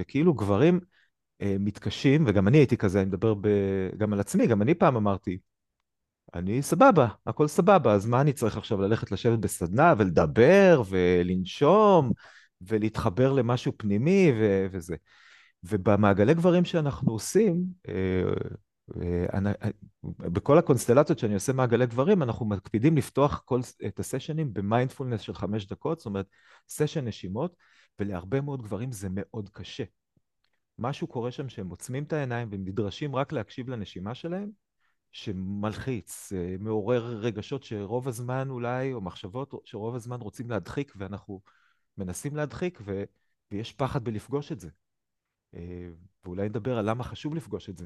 וכאילו גברים אה, מתקשים, וגם אני הייתי כזה, אני מדבר ב... גם על עצמי, גם אני פעם אמרתי, אני סבבה, הכל סבבה, אז מה אני צריך עכשיו ללכת לשבת בסדנה ולדבר ולנשום ולהתחבר למשהו פנימי ו- וזה. ובמעגלי גברים שאנחנו עושים, אה, אה, בכל הקונסטלציות שאני עושה מעגלי גברים, אנחנו מקפידים לפתוח כל, את הסשנים במיינדפולנס של חמש דקות, זאת אומרת, סשן נשימות, ולהרבה מאוד גברים זה מאוד קשה. משהו קורה שם שהם עוצמים את העיניים והם נדרשים רק להקשיב לנשימה שלהם, שמלחיץ, אה, מעורר רגשות שרוב הזמן אולי, או מחשבות שרוב הזמן רוצים להדחיק, ואנחנו מנסים להדחיק, ו... ויש פחד בלפגוש את זה. אה, ואולי נדבר על למה חשוב לפגוש את זה.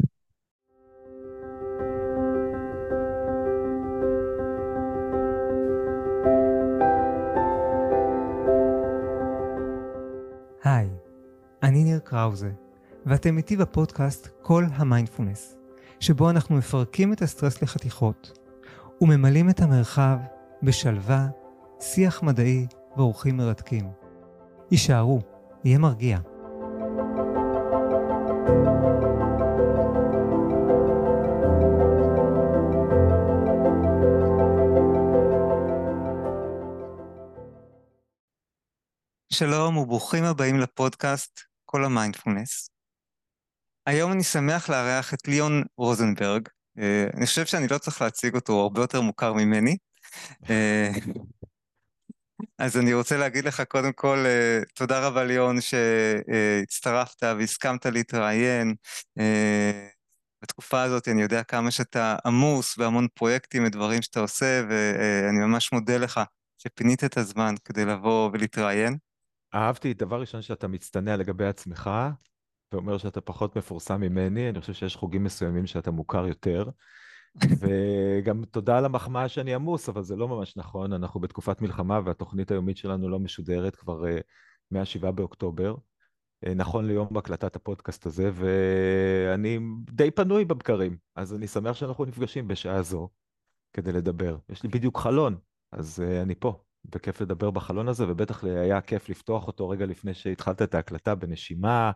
אני ניר קראוזה, ואתם איתי בפודקאסט כל המיינדפולנס. שבו אנחנו מפרקים את הסטרס לחתיכות וממלאים את המרחב בשלווה, שיח מדעי ואורחים מרתקים. הישארו, יהיה מרגיע. שלום וברוכים הבאים לפודקאסט כל המיינדפולנס. היום אני שמח לארח את ליאון רוזנברג. אה, אני חושב שאני לא צריך להציג אותו, הוא הרבה יותר מוכר ממני. אה, אז אני רוצה להגיד לך קודם כל, אה, תודה רבה ליאון שהצטרפת והסכמת להתראיין. בתקופה הזאת אני יודע כמה שאתה עמוס והמון פרויקטים ודברים שאתה עושה, ואני ממש מודה לך שפינית את הזמן כדי לבוא ולהתראיין. אהבתי, דבר ראשון שאתה מצטנע לגבי עצמך, ואומר שאתה פחות מפורסם ממני, אני חושב שיש חוגים מסוימים שאתה מוכר יותר. וגם תודה על המחמאה שאני עמוס, אבל זה לא ממש נכון, אנחנו בתקופת מלחמה והתוכנית היומית שלנו לא משודרת כבר uh, מ-7 באוקטובר, uh, נכון ליום הקלטת הפודקאסט הזה, ואני די פנוי בבקרים, אז אני שמח שאנחנו נפגשים בשעה זו כדי לדבר. יש לי בדיוק חלון, אז uh, אני פה, וכיף לדבר בחלון הזה, ובטח היה כיף לפתוח אותו רגע לפני שהתחלת את ההקלטה בנשימה.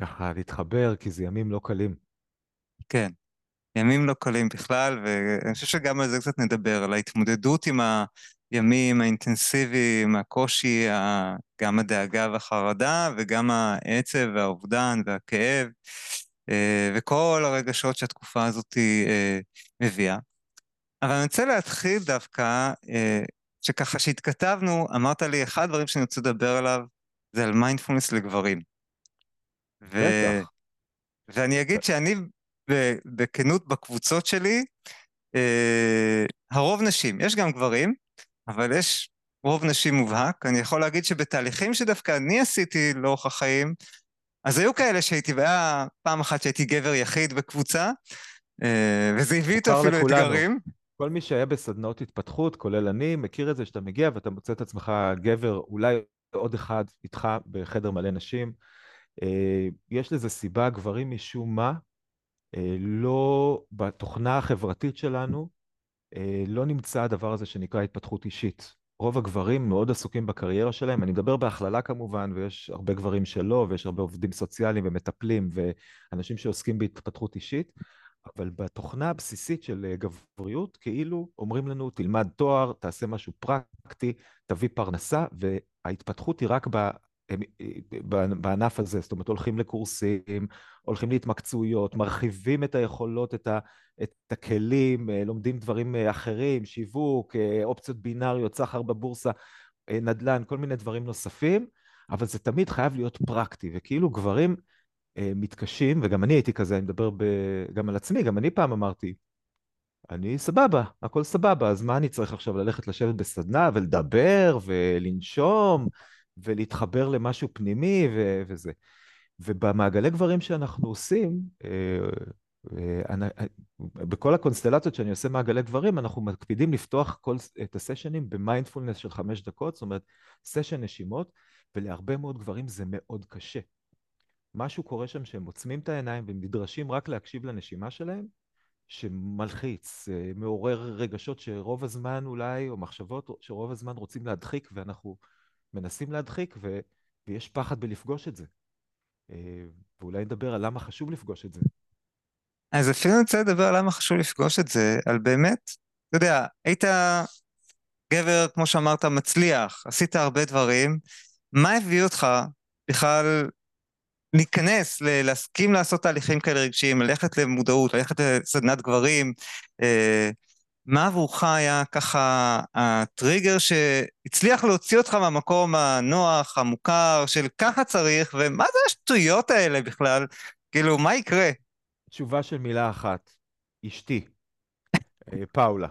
ככה להתחבר, כי זה ימים לא קלים. כן, ימים לא קלים בכלל, ואני חושב שגם על זה קצת נדבר, על ההתמודדות עם הימים האינטנסיביים, הקושי, גם הדאגה והחרדה, וגם העצב והאובדן והכאב, אה, וכל הרגשות שהתקופה הזאת אה, מביאה. אבל אני רוצה להתחיל דווקא, אה, שככה שהתכתבנו, אמרת לי, אחד הדברים שאני רוצה לדבר עליו זה על מיינדפולנס לגברים. ו... ואני אגיד שאני, בכנות, בקבוצות שלי, אה, הרוב נשים. יש גם גברים, אבל יש רוב נשים מובהק. אני יכול להגיד שבתהליכים שדווקא אני עשיתי לאורך החיים, אז היו כאלה שהייתי, והיה פעם אחת שהייתי גבר יחיד בקבוצה, אה, וזה הביא איתו אפילו לכולנו. אתגרים. כל מי שהיה בסדנאות התפתחות, כולל אני, מכיר את זה שאתה מגיע ואתה מוצא את עצמך גבר, אולי עוד אחד איתך בחדר מלא נשים. אה, יש לזה סיבה, גברים משום מה, אה, לא, בתוכנה החברתית שלנו, אה, לא נמצא הדבר הזה שנקרא התפתחות אישית. רוב הגברים מאוד עסוקים בקריירה שלהם, אני מדבר בהכללה כמובן, ויש הרבה גברים שלא, ויש הרבה עובדים סוציאליים ומטפלים ואנשים שעוסקים בהתפתחות אישית, אבל בתוכנה הבסיסית של גבריות, כאילו אומרים לנו, תלמד תואר, תעשה משהו פרקטי, תביא פרנסה, וההתפתחות היא רק הם, בענף הזה, זאת אומרת הולכים לקורסים, הולכים להתמקצועיות, מרחיבים את היכולות, את, ה, את הכלים, אה, לומדים דברים אה, אחרים, שיווק, אה, אופציות בינאריות, סחר בבורסה, נדל"ן, כל מיני דברים נוספים, אבל זה תמיד חייב להיות פרקטי, וכאילו גברים מתקשים, וגם אני הייתי כזה, אני מדבר ב, גם על עצמי, גם אני פעם אמרתי, אני סבבה, הכל סבבה, אז מה אני צריך עכשיו ללכת לשבת בסדנה ולדבר ולנשום? ולהתחבר למשהו פנימי ו- וזה. ובמעגלי גברים שאנחנו עושים, אה, אה, אה, בכל הקונסטלציות שאני עושה מעגלי גברים, אנחנו מקפידים לפתוח כל, את הסשנים במיינדפולנס של חמש דקות, זאת אומרת, סשן נשימות, ולהרבה מאוד גברים זה מאוד קשה. משהו קורה שם שהם עוצמים את העיניים והם נדרשים רק להקשיב לנשימה שלהם, שמלחיץ, מעורר רגשות שרוב הזמן אולי, או מחשבות שרוב הזמן רוצים להדחיק, ואנחנו מנסים להדחיק, ו... ויש פחד בלפגוש את זה. ואולי נדבר על למה חשוב לפגוש את זה. אז אפילו אני רוצה לדבר על למה חשוב לפגוש את זה, על באמת, אתה יודע, היית גבר, כמו שאמרת, מצליח, עשית הרבה דברים, מה הביא אותך בכלל להיכנס, להסכים לעשות תהליכים כאלה רגשיים, ללכת למודעות, ללכת לסדנת גברים, אה, מה עבורך היה ככה הטריגר שהצליח להוציא אותך מהמקום הנוח, המוכר, של ככה צריך, ומה זה השטויות האלה בכלל? כאילו, מה יקרה? תשובה של מילה אחת, אשתי, אה, פאולה.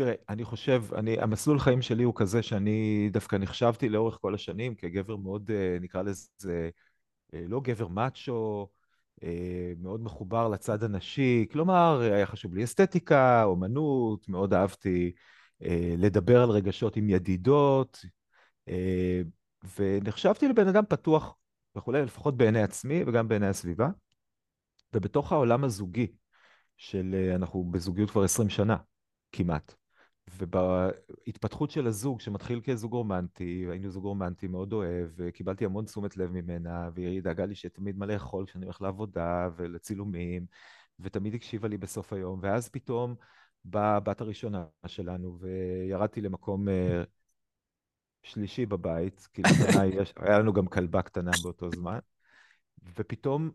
אה, תראה, אני חושב, אני, המסלול חיים שלי הוא כזה שאני דווקא נחשבתי לאורך כל השנים כגבר מאוד, אה, נקרא לזה, לא גבר מאצ'ו, מאוד מחובר לצד הנשי, כלומר, היה חשוב לי אסתטיקה, אומנות, מאוד אהבתי לדבר על רגשות עם ידידות, ונחשבתי לבן אדם פתוח וכולי, לפחות בעיני עצמי וגם בעיני הסביבה. ובתוך העולם הזוגי, של אה, אנחנו בזוגיות כבר 20 שנה, כמעט, ובהתפתחות של הזוג, שמתחיל כזוג רומנטי, היינו זוג רומנטי מאוד אוהב, וקיבלתי המון תשומת לב ממנה, והיא דאגה לי שתמיד מלא חול כשאני הולך לעבודה ולצילומים, ותמיד הקשיבה לי בסוף היום, ואז פתאום באה הבת הראשונה שלנו, וירדתי למקום אה, שלישי בבית, כי לפניי היה לנו גם כלבה קטנה באותו זמן, ופתאום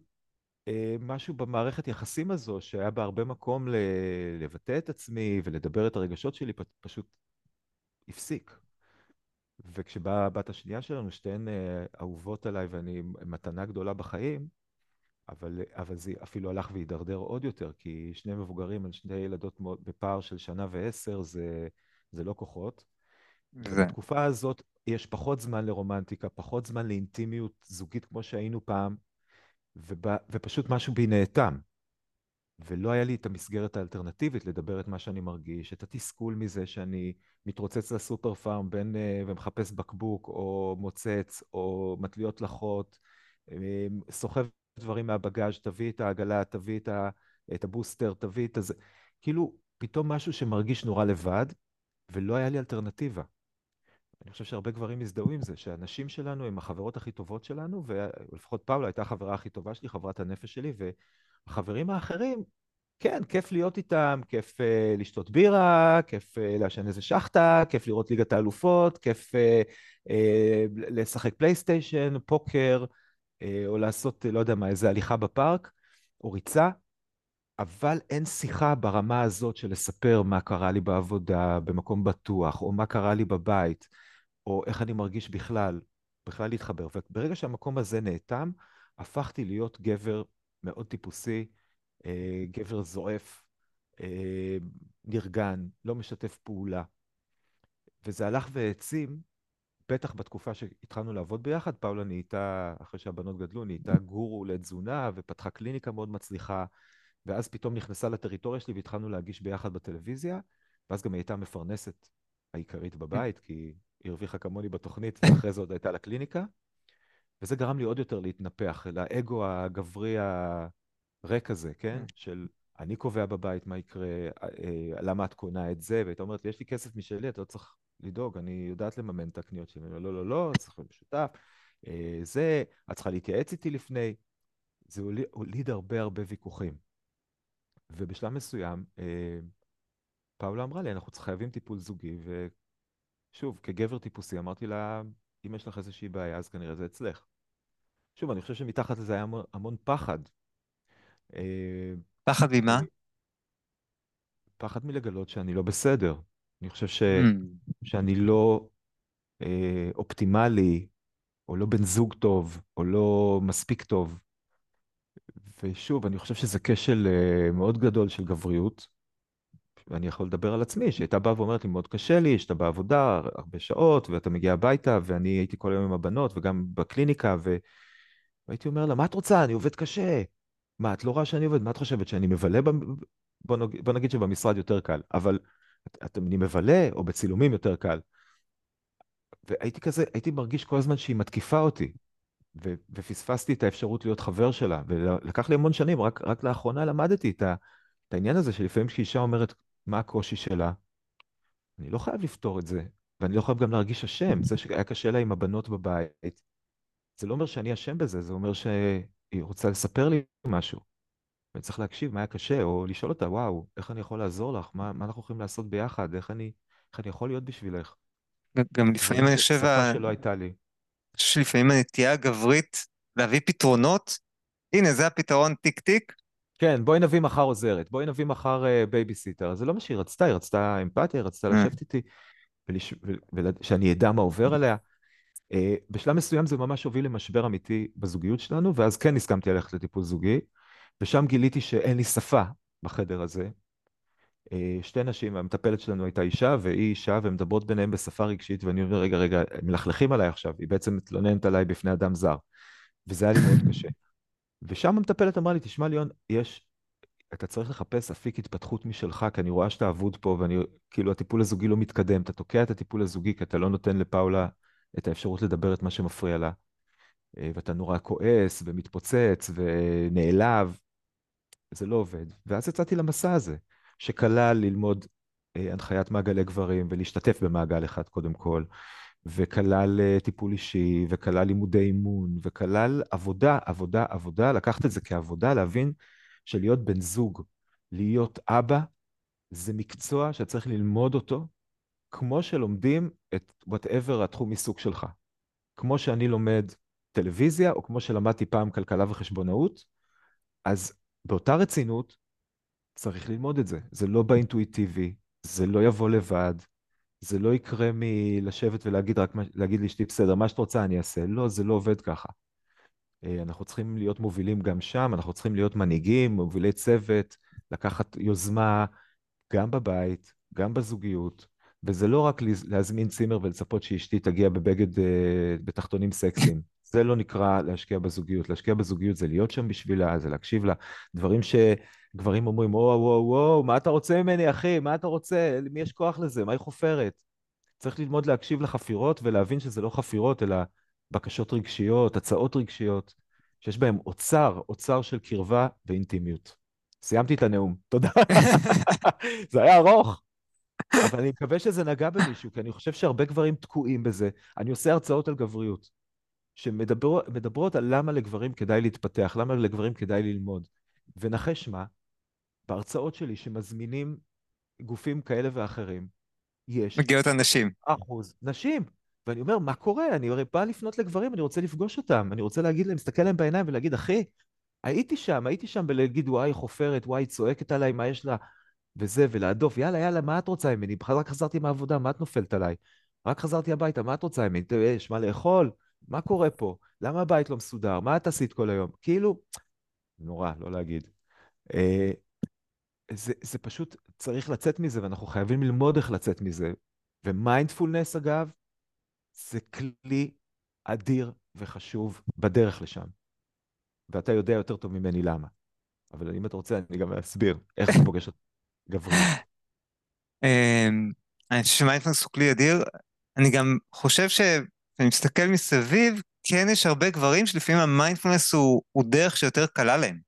משהו במערכת יחסים הזו, שהיה בה הרבה מקום לבטא את עצמי ולדבר את הרגשות שלי, פשוט הפסיק. וכשבאה הבת השנייה שלנו, שתיהן אה, אהובות עליי ואני מתנה גדולה בחיים, אבל, אבל זה אפילו הלך והידרדר עוד יותר, כי שני מבוגרים על שני ילדות בפער של שנה ועשר, זה, זה לא כוחות. זה. בתקופה הזאת יש פחות זמן לרומנטיקה, פחות זמן לאינטימיות זוגית כמו שהיינו פעם, ובא, ופשוט משהו בי נאטם. ולא היה לי את המסגרת האלטרנטיבית לדבר את מה שאני מרגיש, את התסכול מזה שאני מתרוצץ לסופר פארם בין, uh, ומחפש בקבוק, או מוצץ, או מטליות לחות, uh, סוחב דברים מהבגאז', תביא את העגלה, תביא את, ה, את הבוסטר, תביא את הזה. כאילו, פתאום משהו שמרגיש נורא לבד, ולא היה לי אלטרנטיבה. אני חושב שהרבה גברים יזדהו עם זה, שהנשים שלנו הן החברות הכי טובות שלנו, ולפחות פאולה הייתה החברה הכי טובה שלי, חברת הנפש שלי, והחברים האחרים, כן, כיף להיות איתם, כיף uh, לשתות בירה, כיף uh, לעשן איזה שחטה, כיף לראות ליגת האלופות, כיף uh, uh, לשחק פלייסטיישן, פוקר, uh, או לעשות, לא יודע מה, איזה הליכה בפארק, או ריצה, אבל אין שיחה ברמה הזאת של לספר מה קרה לי בעבודה, במקום בטוח, או מה קרה לי בבית. או איך אני מרגיש בכלל, בכלל להתחבר. וברגע שהמקום הזה נאטם, הפכתי להיות גבר מאוד טיפוסי, אה, גבר זועף, אה, נרגן, לא משתף פעולה. וזה הלך והעצים, בטח בתקופה שהתחלנו לעבוד ביחד, פאולה נהייתה, אחרי שהבנות גדלו, נהייתה גורו לתזונה ופתחה קליניקה מאוד מצליחה, ואז פתאום נכנסה לטריטוריה שלי והתחלנו להגיש ביחד בטלוויזיה, ואז גם היא הייתה המפרנסת העיקרית בבית, כי היא הרוויחה כמוני בתוכנית, ואחרי זה עוד הייתה לה קליניקה. וזה גרם לי עוד יותר להתנפח, לאגו הגברי הריק הזה, כן? כן? של אני קובע בבית מה יקרה, אה, אה, למה את קונה את זה, והייתה אומרת לי, יש לי כסף משלי, אתה לא צריך לדאוג, אני יודעת לממן את הקניות שלי. לא, לא, לא, לא, צריך להיות משותף. אה, זה, את צריכה להתייעץ איתי לפני. זה הוליד הרבה הרבה ויכוחים. ובשלב מסוים, פאולה אמרה לי, אנחנו חייבים טיפול זוגי, שוב, כגבר טיפוסי, אמרתי לה, אם יש לך איזושהי בעיה, אז כנראה זה אצלך. שוב, אני חושב שמתחת לזה היה המון, המון פחד. אה, פחד ממה? פחד מלגלות שאני לא בסדר. אני חושב ש... mm. שאני לא אה, אופטימלי, או לא בן זוג טוב, או לא מספיק טוב. ושוב, אני חושב שזה כשל אה, מאוד גדול של גבריות, ואני יכול לדבר על עצמי, שהייתה באה ואומרת לי, מאוד קשה לי, שאתה בעבודה הרבה שעות, ואתה מגיע הביתה, ואני הייתי כל היום עם הבנות, וגם בקליניקה, ו... והייתי אומר לה, מה את רוצה? אני עובד קשה. מה, את לא רואה שאני עובד? מה את חושבת, שאני מבלה? ב... בוא, נג... בוא נגיד שבמשרד יותר קל, אבל את, אני מבלה, או בצילומים יותר קל. והייתי כזה, הייתי מרגיש כל הזמן שהיא מתקיפה אותי, ו... ופספסתי את האפשרות להיות חבר שלה, ולקח לי המון שנים, רק, רק לאחרונה למדתי את, ה... את העניין הזה שלפעמים כשאישה אומרת, מה הקושי שלה? אני לא חייב לפתור את זה, ואני לא חייב גם להרגיש אשם. זה שהיה קשה לה עם הבנות בבית, זה לא אומר שאני אשם בזה, זה אומר שהיא רוצה לספר לי משהו. ואני צריך להקשיב מה היה קשה, או לשאול אותה, וואו, איך אני יכול לעזור לך? מה, מה אנחנו יכולים לעשות ביחד? איך אני, איך אני יכול להיות בשבילך? גם לפעמים אני. חושב, שפה שלא הייתה לי. שלפעמים הנטייה הגברית להביא פתרונות, הנה זה הפתרון טיק טיק, כן, בואי נביא מחר עוזרת, בואי נביא מחר אה, בייביסיטר. זה לא מה שהיא רצתה, היא רצתה אמפתיה, היא רצתה אה, לשבת איתי, ולש... ו... ושאני אדע מה עובר עליה. אה, בשלב מסוים זה ממש הוביל למשבר אמיתי בזוגיות שלנו, ואז כן הסכמתי ללכת לטיפול זוגי, ושם גיליתי שאין לי שפה בחדר הזה. Uh, שתי נשים, המטפלת שלנו הייתה אישה, והיא אישה, והן מדברות ביניהן בשפה רגשית, ואני אומר, רגע, רגע, מלכלכים עליי עכשיו, היא בעצם מתלוננת עליי בפני אדם זר. וזה היה לי מאוד קשה. ושם המטפלת אמרה לי, תשמע ליאון, יש אתה צריך לחפש אפיק התפתחות משלך, כי אני רואה שאתה אבוד פה, ואני, כאילו, הטיפול הזוגי לא מתקדם. אתה תוקע את הטיפול הזוגי, כי אתה לא נותן לפאולה את האפשרות לדבר את מה שמפריע לה. אה, ואתה נורא כועס, ומתפוצץ, ונעלב. זה לא עובד. ואז יצאתי למסע הזה, שכלל ללמוד אה, הנחיית מעגלי גברים, ולהשתתף במעגל אחד קודם כל, וכלל אה, טיפול אישי, וכלל לימודי אימון, וכלל עבודה, עבודה, עבודה, לקחת את זה כעבודה, להבין שלהיות בן זוג, להיות אבא, זה מקצוע שצריך ללמוד אותו, כמו שלומדים את whatever התחום עיסוק שלך. כמו שאני לומד טלוויזיה, או כמו שלמדתי פעם כלכלה וחשבונאות, אז באותה רצינות צריך ללמוד את זה. זה לא באינטואיטיבי, זה לא יבוא לבד, זה לא יקרה מלשבת ולהגיד רק, להגיד לאשתי, בסדר, מה שאת רוצה אני אעשה. לא, זה לא עובד ככה. אה, אנחנו צריכים להיות מובילים גם שם, אנחנו צריכים להיות מנהיגים, מובילי צוות, לקחת יוזמה גם בבית, גם בזוגיות, וזה לא רק להז- להזמין צימר ולצפות שאשתי תגיע בבגד, אה, בתחתונים סקסיים. זה לא נקרא להשקיע בזוגיות. להשקיע בזוגיות זה להיות שם בשבילה, זה להקשיב לה. דברים שגברים אומרים, וואו, וואו, וואו, מה אתה רוצה ממני, אחי? מה אתה רוצה? למי יש כוח לזה? מה היא חופרת? צריך ללמוד להקשיב לחפירות ולהבין שזה לא חפירות, אלא בקשות רגשיות, הצעות רגשיות, שיש בהן אוצר, אוצר של קרבה ואינטימיות. סיימתי את הנאום, תודה. זה היה ארוך, אבל אני מקווה שזה נגע במישהו, כי אני חושב שהרבה גברים תקועים בזה. אני עושה הרצאות על גבריות, שמדברות על למה לגברים כדאי להתפתח, למה לגברים כדאי ללמוד. ונחש מה, בהרצאות שלי שמזמינים גופים כאלה ואחרים, יש מגיעות הנשים. אחוז נשים. ואני אומר, מה קורה? אני הרי בא לפנות לגברים, אני רוצה לפגוש אותם, אני רוצה להגיד להם, להסתכל להם בעיניים ולהגיד, אחי, הייתי שם, הייתי שם, ולהגיד, וואי, היא חופרת, וואי, היא צועקת עליי, מה יש לה? וזה, ולהדוף, יאללה, יאללה, מה את רוצה ממני? רק חזרתי מהעבודה, מה את נופלת עליי? רק חזרתי הביתה, מה את רוצה ממני? יש מה לאכול? מה קורה פה? למה הבית לא מסודר? מה את עשית כל היום? כאילו, נורא, לא להגיד. אה, זה, זה פשוט, צריך לצאת מזה, ואנחנו חייבים ללמוד איך לצאת מזה. ומיינדפולנס, אגב, זה כלי אדיר וחשוב בדרך לשם. ואתה יודע יותר טוב ממני למה. אבל אם אתה רוצה, אני גם אסביר איך זה פוגש את גבריות. אמ, אני חושב שמיינדפולנס הוא כלי אדיר. אני גם חושב שאני מסתכל מסביב, כן יש הרבה גברים שלפעמים המיינדפלנס הוא, הוא דרך שיותר קלה להם.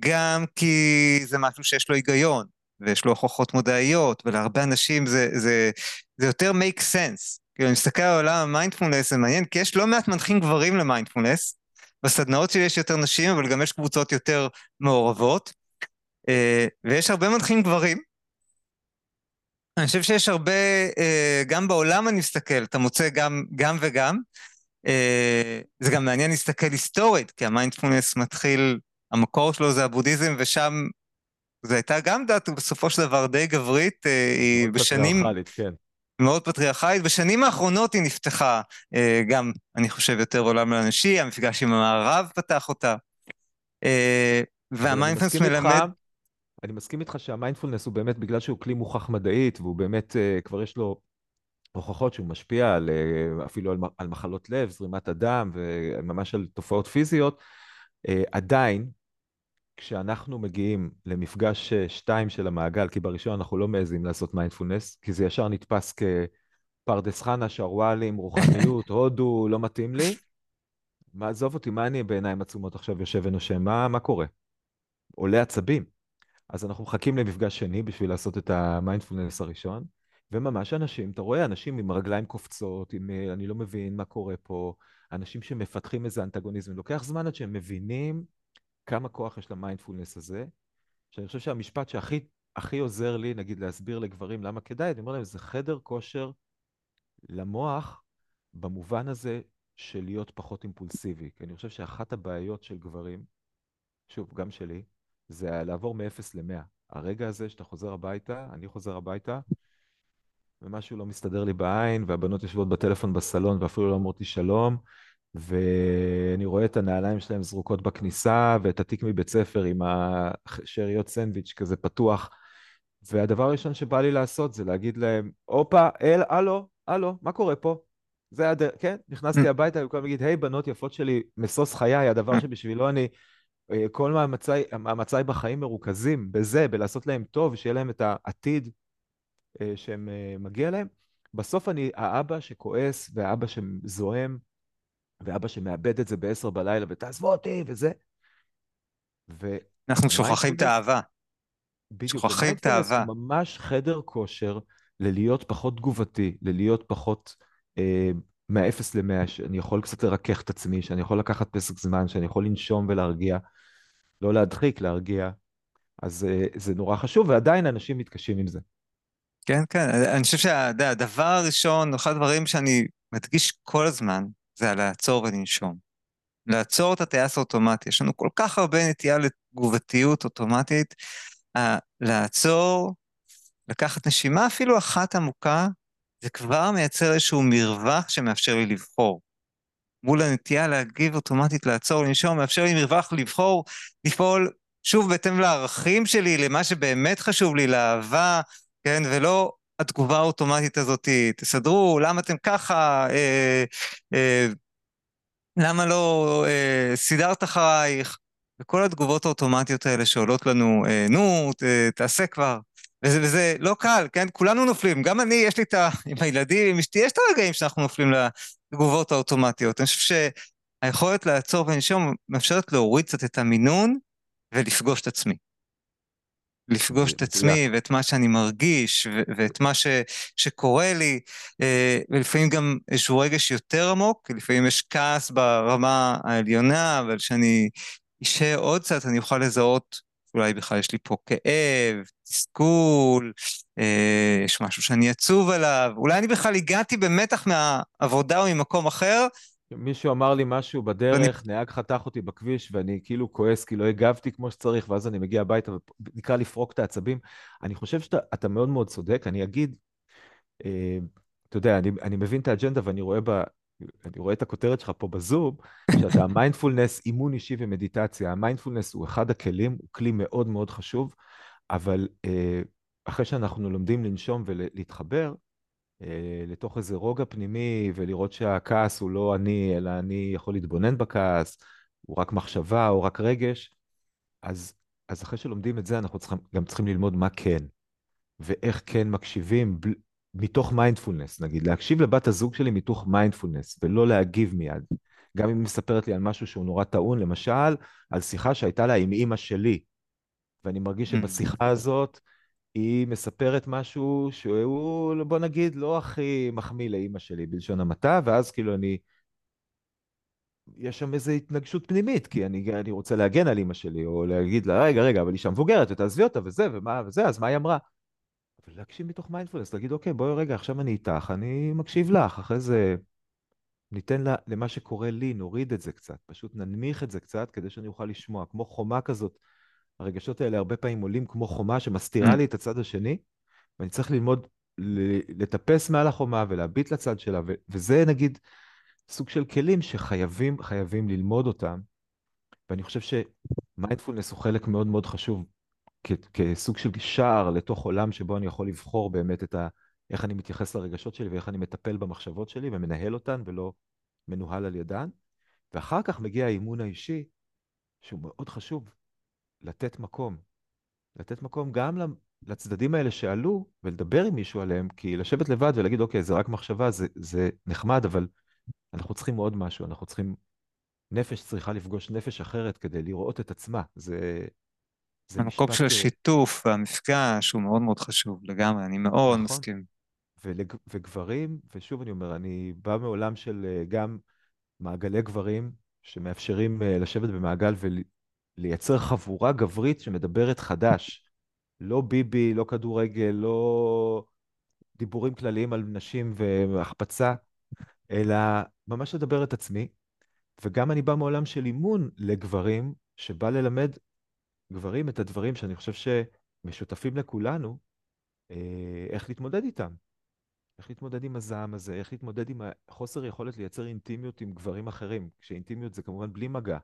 גם כי זה משהו שיש לו היגיון, ויש לו הוכחות מדעיות, ולהרבה אנשים זה, זה, זה יותר make sense. כאילו, אני מסתכל על עולם המיינדפולנס, זה מעניין, כי יש לא מעט מנחים גברים למיינדפולנס. בסדנאות שלי יש יותר נשים, אבל גם יש קבוצות יותר מעורבות. אה, ויש הרבה מנחים גברים. אני חושב שיש הרבה, אה, גם בעולם אני מסתכל, אתה מוצא גם, גם וגם. אה, זה גם מעניין להסתכל היסטורית, כי המיינדפולנס מתחיל, המקור שלו זה הבודהיזם, ושם זו הייתה גם דת בסופו של דבר די גברית, אה, היא מאוד בשנים, כן. מאוד פטריארכלית, בשנים האחרונות היא נפתחה גם, אני חושב, יותר עולם לאנשי, המפגש עם המערב פתח אותה. והמיינדפלנס איתך, מלמד, אני מסכים איתך שהמיינדפולנס הוא באמת, בגלל שהוא כלי מוכח מדעית, והוא באמת, אה, כבר יש לו הוכחות שהוא משפיע על, אה, אפילו על, על מחלות לב, זרימת הדם, וממש על תופעות פיזיות, אה, עדיין, כשאנחנו מגיעים למפגש אה, שתיים של המעגל, כי בראשון אנחנו לא מעזים לעשות מיינדפולנס, כי זה ישר נתפס כפרדס חנה, שרוואלים, רוחניות, הודו, לא מתאים לי. מה, עזוב אותי, מה אני בעיניים עצומות עכשיו יושב ונושם? מה, מה קורה? עולה עצבים. אז אנחנו מחכים למפגש שני בשביל לעשות את המיינדפולנס הראשון, וממש אנשים, אתה רואה אנשים עם רגליים קופצות, עם אה, אני לא מבין מה קורה פה, אנשים שמפתחים איזה אנטגוניזם. לוקח זמן עד שהם מבינים כמה כוח יש למיינדפולנס הזה, שאני חושב שהמשפט שהכי הכי עוזר לי, נגיד, להסביר לגברים למה כדאי, אני אומר להם, זה חדר כושר למוח במובן הזה של להיות פחות אימפולסיבי. כי אני חושב שאחת הבעיות של גברים, שוב, גם שלי, זה לעבור מ-0 ל-100. הרגע הזה שאתה חוזר הביתה, אני חוזר הביתה, ומשהו לא מסתדר לי בעין, והבנות יושבות בטלפון בסלון ואפילו לא אומרות לי שלום, ואני רואה את הנעליים שלהם זרוקות בכניסה, ואת התיק מבית ספר עם השאריות סנדוויץ' כזה פתוח. והדבר הראשון שבא לי לעשות זה להגיד להם, הופה, אל, הלו, הלו, מה קורה פה? זה הדרך, כן? נכנסתי mm. הביתה, כל להגיד, היי, בנות יפות שלי, משוש חיי, הדבר. שבשבילו אני, כל מאמציי, מאמציי בחיים מרוכזים בזה, בלעשות להם טוב, שיהיה להם את העתיד אה, שמגיע אה, להם. בסוף אני האבא שכועס, והאבא שזועם, ואבא שמאבד את זה בעשר בלילה, ותעזבו אותי, וזה. ו... אנחנו שוכחים את האהבה. בדיוק. שוכחים את האהבה. ממש חדר כושר ללהיות פחות תגובתי, ללהיות פחות אה, מהאפס למאה, שאני יכול קצת לרכך את עצמי, שאני יכול לקחת פסק זמן, שאני יכול לנשום ולהרגיע, לא להדחיק, להרגיע. אז אה, זה נורא חשוב, ועדיין אנשים מתקשים עם זה. כן, כן, אני חושב שהדבר הראשון, אחד הדברים שאני מדגיש כל הזמן, זה על לעצור ולנשום. לעצור את הטייס האוטומטי. יש לנו כל כך הרבה נטייה לתגובתיות אוטומטית. לעצור, לקחת נשימה אפילו אחת עמוקה, זה כבר מייצר איזשהו מרווח שמאפשר לי לבחור. מול הנטייה להגיב אוטומטית, לעצור, לנשום, מאפשר לי מרווח לבחור, לפעול שוב בהתאם לערכים שלי, למה שבאמת חשוב לי, לאהבה, כן, ולא התגובה האוטומטית הזאת, תסדרו, למה אתם ככה, אה, אה, למה לא אה, סידרת אחרייך, וכל התגובות האוטומטיות האלה שעולות לנו, אה, נו, ת, תעשה כבר. וזה, וזה לא קל, כן? כולנו נופלים. גם אני, יש לי את ה... עם הילדים, עם אשתי, יש את הרגעים שאנחנו נופלים לתגובות האוטומטיות. אני חושב שהיכולת לעצור ולנשום מאפשרת להוריד קצת את המינון ולפגוש את עצמי. לפגוש את עצמי ואת מה שאני מרגיש ואת מה ש, שקורה לי, אה, ולפעמים גם איזשהו רגש יותר עמוק, כי לפעמים יש כעס ברמה העליונה, אבל שאני אשאר עוד קצת, אני אוכל לזהות, אולי בכלל יש לי פה כאב, תסכול, אה, יש משהו שאני עצוב עליו, אולי אני בכלל הגעתי במתח מהעבודה או ממקום אחר, מישהו אמר לי משהו בדרך, ואני... נהג חתך אותי בכביש, ואני כאילו כועס כי לא הגבתי כמו שצריך, ואז אני מגיע הביתה ונקרא לפרוק את העצבים. אני חושב שאתה מאוד מאוד צודק, אני אגיד, אה, אתה יודע, אני, אני מבין את האג'נדה ואני רואה, ב, אני רואה את הכותרת שלך פה בזום, שאתה מיינדפולנס, אימון אישי ומדיטציה. המיינדפולנס הוא אחד הכלים, הוא כלי מאוד מאוד חשוב, אבל אה, אחרי שאנחנו לומדים לנשום ולהתחבר, אה, לתוך איזה רוגע פנימי ולראות שהכעס הוא לא אני, אלא אני יכול להתבונן בכעס, הוא רק מחשבה או רק רגש, אז, אז אחרי שלומדים את זה, אנחנו צריכים, גם צריכים ללמוד מה כן, ואיך כן מקשיבים מתוך מיינדפולנס, נגיד, להקשיב לבת הזוג שלי מתוך מיינדפולנס, ולא להגיב מיד. גם אם היא מספרת לי על משהו שהוא נורא טעון, למשל, על שיחה שהייתה לה עם אימא שלי, ואני מרגיש אממ. שבשיחה הזאת, היא מספרת משהו שהוא, בוא נגיד, לא הכי מחמיא לאימא שלי, בלשון המעטה, ואז כאילו אני... יש שם איזו התנגשות פנימית, כי אני, אני רוצה להגן על אימא שלי, או להגיד לה, רגע, רגע, אבל אישה מבוגרת, ותעזבי אותה, וזה, ומה, וזה, אז מה היא אמרה? אבל להקשיב מתוך מיינדפולנס, להגיד, אוקיי, בואי רגע, עכשיו אני איתך, אני מקשיב לך, אחרי זה ניתן לה, למה שקורה לי, נוריד את זה קצת, פשוט ננמיך את זה קצת, כדי שאני אוכל לשמוע, כמו חומה כזאת. הרגשות האלה הרבה פעמים עולים כמו חומה שמסתירה mm. לי את הצד השני, ואני צריך ללמוד לטפס מעל החומה ולהביט לצד שלה, ו- וזה נגיד סוג של כלים שחייבים, חייבים ללמוד אותם, ואני חושב שמיינדפולנס הוא חלק מאוד מאוד חשוב כסוג של שער לתוך עולם שבו אני יכול לבחור באמת את ה... איך אני מתייחס לרגשות שלי ואיך אני מטפל במחשבות שלי ומנהל אותן ולא מנוהל על ידן. ואחר כך מגיע האימון האישי, שהוא מאוד חשוב, לתת מקום. לתת מקום גם לצדדים האלה שעלו, ולדבר עם מישהו עליהם, כי לשבת לבד ולהגיד, אוקיי, זה רק מחשבה, זה, זה נחמד, אבל אנחנו צריכים עוד משהו, אנחנו צריכים... נפש צריכה לפגוש נפש אחרת כדי לראות את עצמה. זה... זה המקום של השיתוף והמפגש הוא מאוד מאוד חשוב לגמרי, אני מאוד נכון. מסכים. ולג... וגברים, ושוב אני אומר, אני בא מעולם של אה, גם מעגלי גברים שמאפשרים אה, לשבת במעגל ולייצר חבורה גברית שמדברת חדש. לא ביבי, לא כדורגל, לא דיבורים כלליים על נשים והחפצה, אלא ממש לדבר את עצמי. וגם אני בא מעולם של אימון לגברים, שבא ללמד גברים את הדברים שאני חושב שמשותפים לכולנו, אה, איך להתמודד איתם. איך להתמודד עם הזעם הזה, איך להתמודד עם החוסר יכולת לייצר אינטימיות עם גברים אחרים. כשאינטימיות זה כמובן בלי מגע.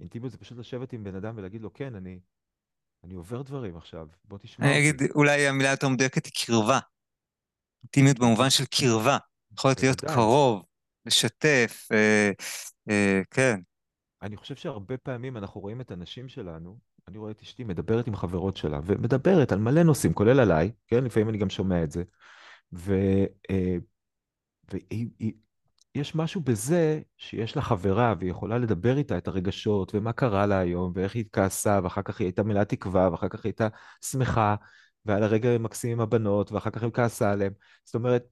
אינטימיות זה פשוט לשבת עם בן אדם ולהגיד לו, כן, אני, אני עובר דברים עכשיו, בוא תשמע. אני אגיד, אולי המילה יותר מדויקת היא קרבה. אינטימיות במובן של קרבה. יכולת להיות קרוב, לשתף, אה, אה, כן. אני חושב שהרבה פעמים אנחנו רואים את הנשים שלנו, אני רואה את אשתי מדברת עם חברות שלה, ומדברת על מלא נושאים, כולל עליי, כן? לפעמים אני גם שומע את זה. ויש אה, משהו בזה שיש לה חברה והיא יכולה לדבר איתה את הרגשות ומה קרה לה היום ואיך היא התכעסה ואחר כך היא הייתה מלאת תקווה ואחר כך היא הייתה שמחה ועל הרגע מקסים עם הבנות ואחר כך היא כעסה עליהם. זאת אומרת,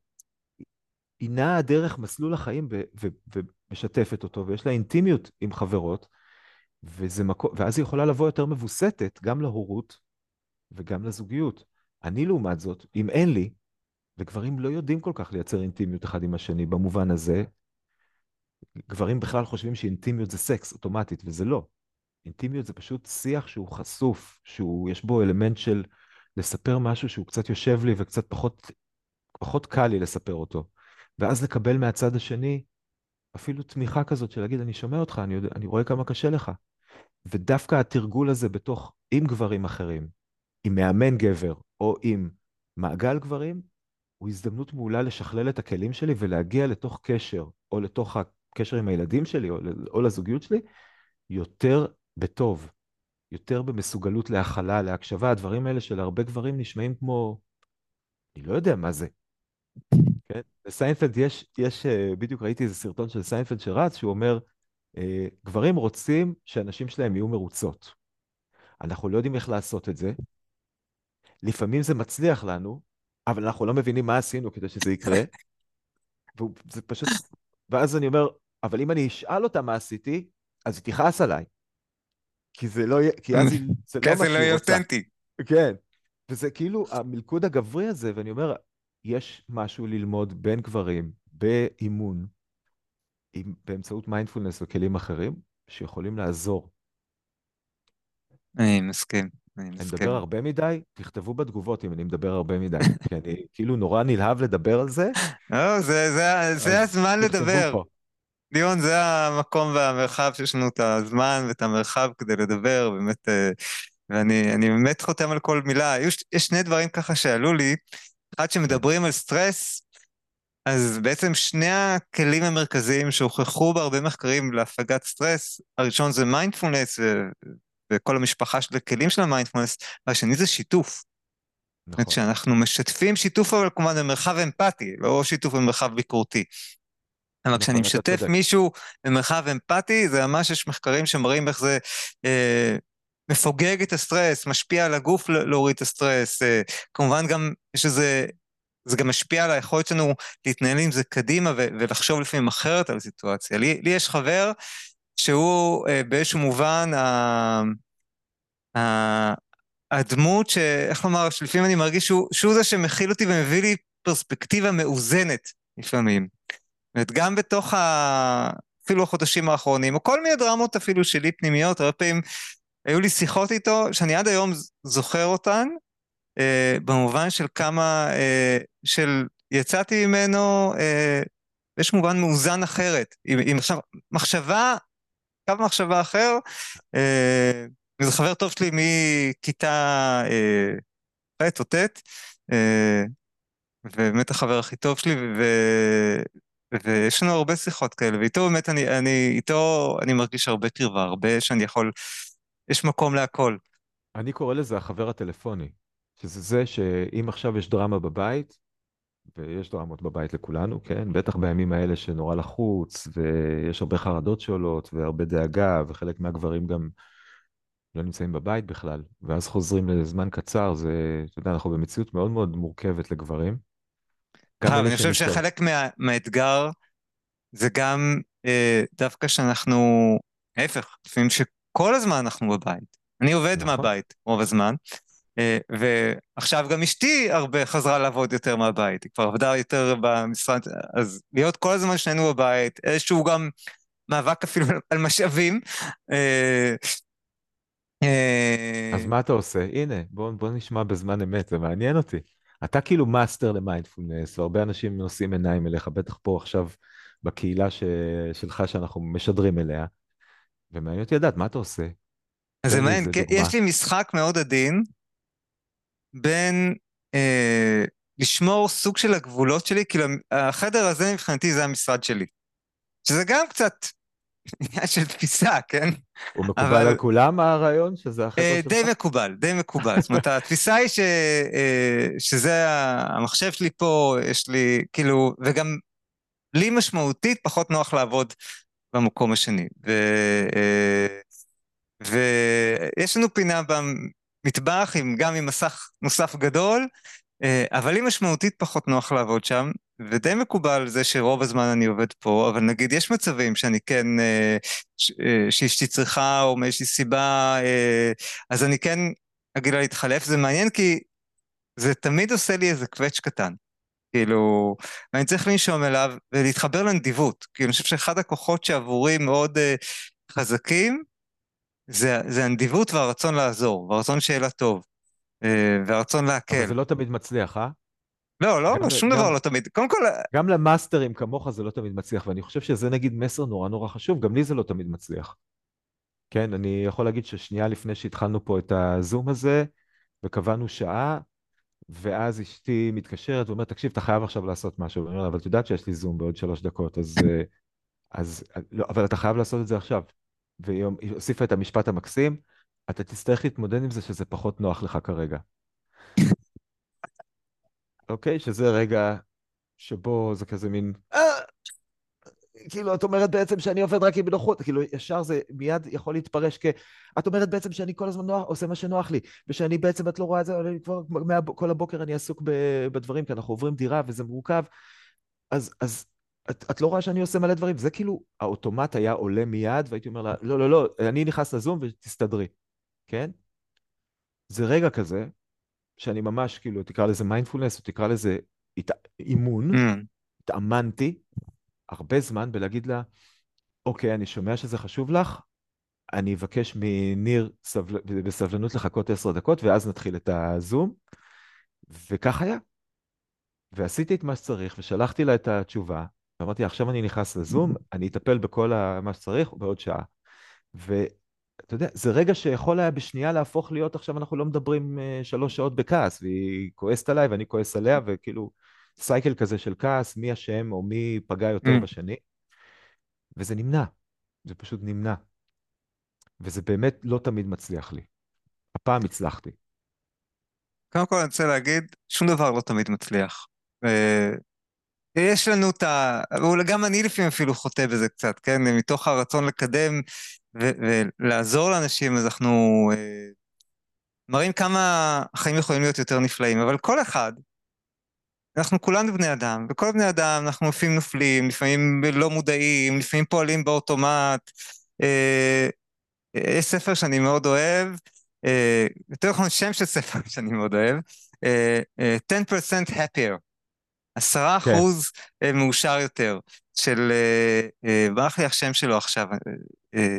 היא נעה דרך מסלול החיים ומשתפת אותו ויש לה אינטימיות עם חברות וזה מקו... ואז היא יכולה לבוא יותר מבוסתת גם להורות וגם לזוגיות. אני לעומת זאת, אם אין לי, וגברים לא יודעים כל כך לייצר אינטימיות אחד עם השני במובן הזה. גברים בכלל חושבים שאינטימיות זה סקס אוטומטית, וזה לא. אינטימיות זה פשוט שיח שהוא חשוף, שהוא, יש בו אלמנט של לספר משהו שהוא קצת יושב לי וקצת פחות, פחות קל לי לספר אותו. ואז לקבל מהצד השני אפילו תמיכה כזאת של להגיד, אני שומע אותך, אני, יודע, אני רואה כמה קשה לך. ודווקא התרגול הזה בתוך, עם גברים אחרים, עם מאמן גבר או עם מעגל גברים, הוא הזדמנות מעולה לשכלל את הכלים שלי ולהגיע לתוך קשר, או לתוך הקשר עם הילדים שלי, או, או לזוגיות שלי, יותר בטוב, יותר במסוגלות להכלה, להקשבה. הדברים האלה של הרבה גברים נשמעים כמו, אני לא יודע מה זה. כן? לסיינפלד יש, יש, אה, בדיוק ראיתי איזה סרטון של סיינפלד שרץ, שהוא אומר, אה, גברים רוצים שהנשים שלהם יהיו מרוצות. אנחנו לא יודעים איך לעשות את זה. לפעמים זה מצליח לנו, אבל אנחנו לא מבינים מה עשינו כדי שזה יקרה. וזה פשוט... ואז אני אומר, אבל אם אני אשאל אותה מה עשיתי, אז היא תכעס עליי. כי זה לא יהיה, כי אז זה לא מה שהיא לא יהיה אותנטי. כן. וזה כאילו המלכוד הגברי הזה, ואני אומר, יש משהו ללמוד בין גברים באימון, עם, באמצעות מיינדפולנס וכלים אחרים, שיכולים לעזור. אני מסכים. אני מדבר הרבה מדי? תכתבו בתגובות אם אני מדבר הרבה מדי, כי אני כאילו נורא נלהב לדבר על זה. לא, זה הזמן לדבר. ליאון, זה המקום והמרחב שיש לנו את הזמן ואת המרחב כדי לדבר, באמת, אה, ואני באמת חותם על כל מילה. יש, יש שני דברים ככה שעלו לי. אחד, שמדברים על סטרס, אז בעצם שני הכלים המרכזיים שהוכחו בהרבה מחקרים להפגת סטרס, הראשון זה מיינדפולנס וכל המשפחה של הכלים של המיינדפולנס, והשני זה שיתוף. נכון. כשאנחנו משתפים שיתוף אבל כמובן במרחב אמפתי, לא שיתוף במרחב ביקורתי. אבל נכון, כשאני משתף מישהו במרחב אמפתי, זה ממש יש מחקרים שמראים איך זה אה, מפוגג את הסטרס, משפיע על הגוף להוריד את הסטרס, אה, כמובן גם יש איזה, זה גם משפיע על היכולת שלנו להתנהל עם זה קדימה ולחשוב לפעמים אחרת על הסיטואציה. לי, לי יש חבר שהוא אה, באיזשהו מובן ה... ה... הדמות ש... איך לומר, שלפעמים אני מרגיש שהוא, שהוא זה שמכיל אותי ומביא לי פרספקטיבה מאוזנת לפעמים. זאת גם בתוך ה... אפילו החודשים האחרונים, או כל מיני דרמות אפילו שלי פנימיות, הרבה פעמים היו לי שיחות איתו שאני עד היום זוכר אותן, אה, במובן של כמה, אה, של יצאתי ממנו, אה, יש מובן מאוזן אחרת, עם, עם עכשיו מחשבה קו מחשבה אחר. אה, וזה חבר טוב שלי מכיתה אה, ח' או ט', אה, ובאמת החבר הכי טוב שלי, ו... ויש לנו הרבה שיחות כאלה, ואיתו באמת אני, אני, איתו אני מרגיש הרבה קרבה, הרבה שאני יכול, יש מקום להכל. אני קורא לזה החבר הטלפוני, שזה זה שאם עכשיו יש דרמה בבית, ויש דרמות בבית לכולנו, כן? בטח בימים האלה שנורא לחוץ, ויש הרבה חרדות שעולות, והרבה דאגה, וחלק מהגברים גם לא נמצאים בבית בכלל, ואז חוזרים לזמן קצר, זה, אתה יודע, אנחנו במציאות מאוד מאוד מורכבת לגברים. גם אני חושב. שחלק מה, מהאתגר זה גם אה, דווקא שאנחנו, ההפך, לפעמים שכל הזמן אנחנו בבית. אני עובד נכון. מהבית רוב הזמן, אה, ועכשיו גם אשתי הרבה חזרה לעבוד יותר מהבית, היא כבר עבדה יותר במשרד, אז להיות כל הזמן שנינו בבית, איזשהו גם מאבק אפילו על משאבים. אה, אה, אז מה אתה עושה? הנה, בוא, בוא נשמע בזמן אמת, זה מעניין אותי. אתה כאילו מאסטר למיינדפולנס, והרבה אנשים נושאים עיניים אליך, בטח פה עכשיו בקהילה ש... שלך שאנחנו משדרים אליה, ומעניין אותי לדעת, מה אתה עושה? אז זה מעניין, דוגמה. יש לי משחק מאוד עדין בין אה, לשמור סוג של הגבולות שלי, כאילו החדר הזה מבחינתי זה המשרד שלי. שזה גם קצת עניין של תפיסה, כן? הוא מקובל אבל- על כולם, הרעיון, שזה החבר'ה אה, שלך? די מקובל, די מקובל. זאת אומרת, התפיסה היא ש, אה, שזה המחשב שלי פה, יש לי, כאילו, וגם לי משמעותית פחות נוח לעבוד במקום השני. ו, אה, ויש לנו פינה במטבח, עם, גם עם מסך נוסף גדול, אה, אבל לי משמעותית פחות נוח לעבוד שם, ודי מקובל זה שרוב הזמן אני עובד פה, אבל נגיד יש מצבים שאני כן, אה, שאשתי צריכה או מאיזושהי סיבה, אז אני כן אגיד לה להתחלף, זה מעניין כי זה תמיד עושה לי איזה קווץ' קטן. כאילו, ואני צריך לנשום אליו ולהתחבר לנדיבות. כי אני חושב שאחד הכוחות שעבורי מאוד אה, חזקים, זה, זה הנדיבות והרצון לעזור, והרצון שיהיה לה טוב, אה, והרצון להקל. אבל זה לא תמיד מצליח, אה? לא, לא, גם לא, שום גם- דבר לא תמיד. קודם כל, גם למאסטרים כמוך זה לא תמיד מצליח, ואני חושב שזה נגיד מסר נורא נורא חשוב, גם לי זה לא תמיד מצליח. כן, אני יכול להגיד ששנייה לפני שהתחלנו פה את הזום הזה, וקבענו שעה, ואז אשתי מתקשרת ואומרת, תקשיב, אתה חייב עכשיו לעשות משהו. ואני אומר לה, אבל את יודעת שיש לי זום בעוד שלוש דקות, אז... אה, אז... לא, אבל אתה חייב לעשות את זה עכשיו. והיא היא הוסיפה את המשפט המקסים, אתה תצטרך להתמודד עם זה שזה פחות נוח לך כרגע. אוקיי? שזה רגע שבו זה כזה מין... כאילו, את אומרת בעצם שאני עובד רק עם נוחות, כאילו, ישר זה מיד יכול להתפרש כ... את אומרת בעצם שאני כל הזמן נוח, עושה מה שנוח לי, ושאני בעצם, את לא רואה את זה, אני כבר, מה, כל הבוקר אני עסוק ב- בדברים, כי אנחנו עוברים דירה וזה מורכב, אז, אז את, את לא רואה שאני עושה מלא דברים, זה כאילו, האוטומט היה עולה מיד, והייתי אומר לה, לא, לא, לא, אני נכנס לזום ותסתדרי, כן? זה רגע כזה, שאני ממש, כאילו, תקרא לזה מיינדפולנס, או תקרא לזה הת... אימון, Mm, התאמנתי הרבה זמן בלהגיד לה, אוקיי, אני שומע שזה חשוב לך, אני אבקש מניר סבל... בסבלנות לחכות עשר דקות, ואז נתחיל את הזום. וכך היה. ועשיתי את מה שצריך, ושלחתי לה את התשובה, ואמרתי, עכשיו אני נכנס לזום, אני אטפל בכל ה- מה שצריך בעוד שעה. ואתה יודע, זה רגע שיכול היה בשנייה להפוך להיות, עכשיו אנחנו לא מדברים אה, שלוש שעות בכעס, והיא כועסת עליי ואני כועס עליה, וכאילו סייקל כזה של כעס, מי אשם או מי פגע יותר Mm. בשני. וזה נמנע, זה פשוט נמנע. וזה באמת לא תמיד מצליח לי. הפעם הצלחתי. קודם כל אני רוצה להגיד, שום דבר לא תמיד מצליח. אה, יש לנו את ה... וגם אני לפעמים אפילו חוטא בזה קצת, כן? מתוך הרצון לקדם ו- ולעזור לאנשים, אז אנחנו אה, מראים כמה החיים יכולים להיות יותר נפלאים, אבל כל אחד, אנחנו כולנו בני אדם, וכל בני אדם אנחנו לפעמים נופלים, לפעמים לא מודעים, לפעמים פועלים באוטומט. אה, יש ספר שאני מאוד אוהב, אה, יותר נכון שם של ספר שאני מאוד אוהב, אה, אה, 10% happier, עשרה כן. אחוז אה, מאושר יותר, של, אה, אה, ברח לי השם שלו עכשיו, אה, אה,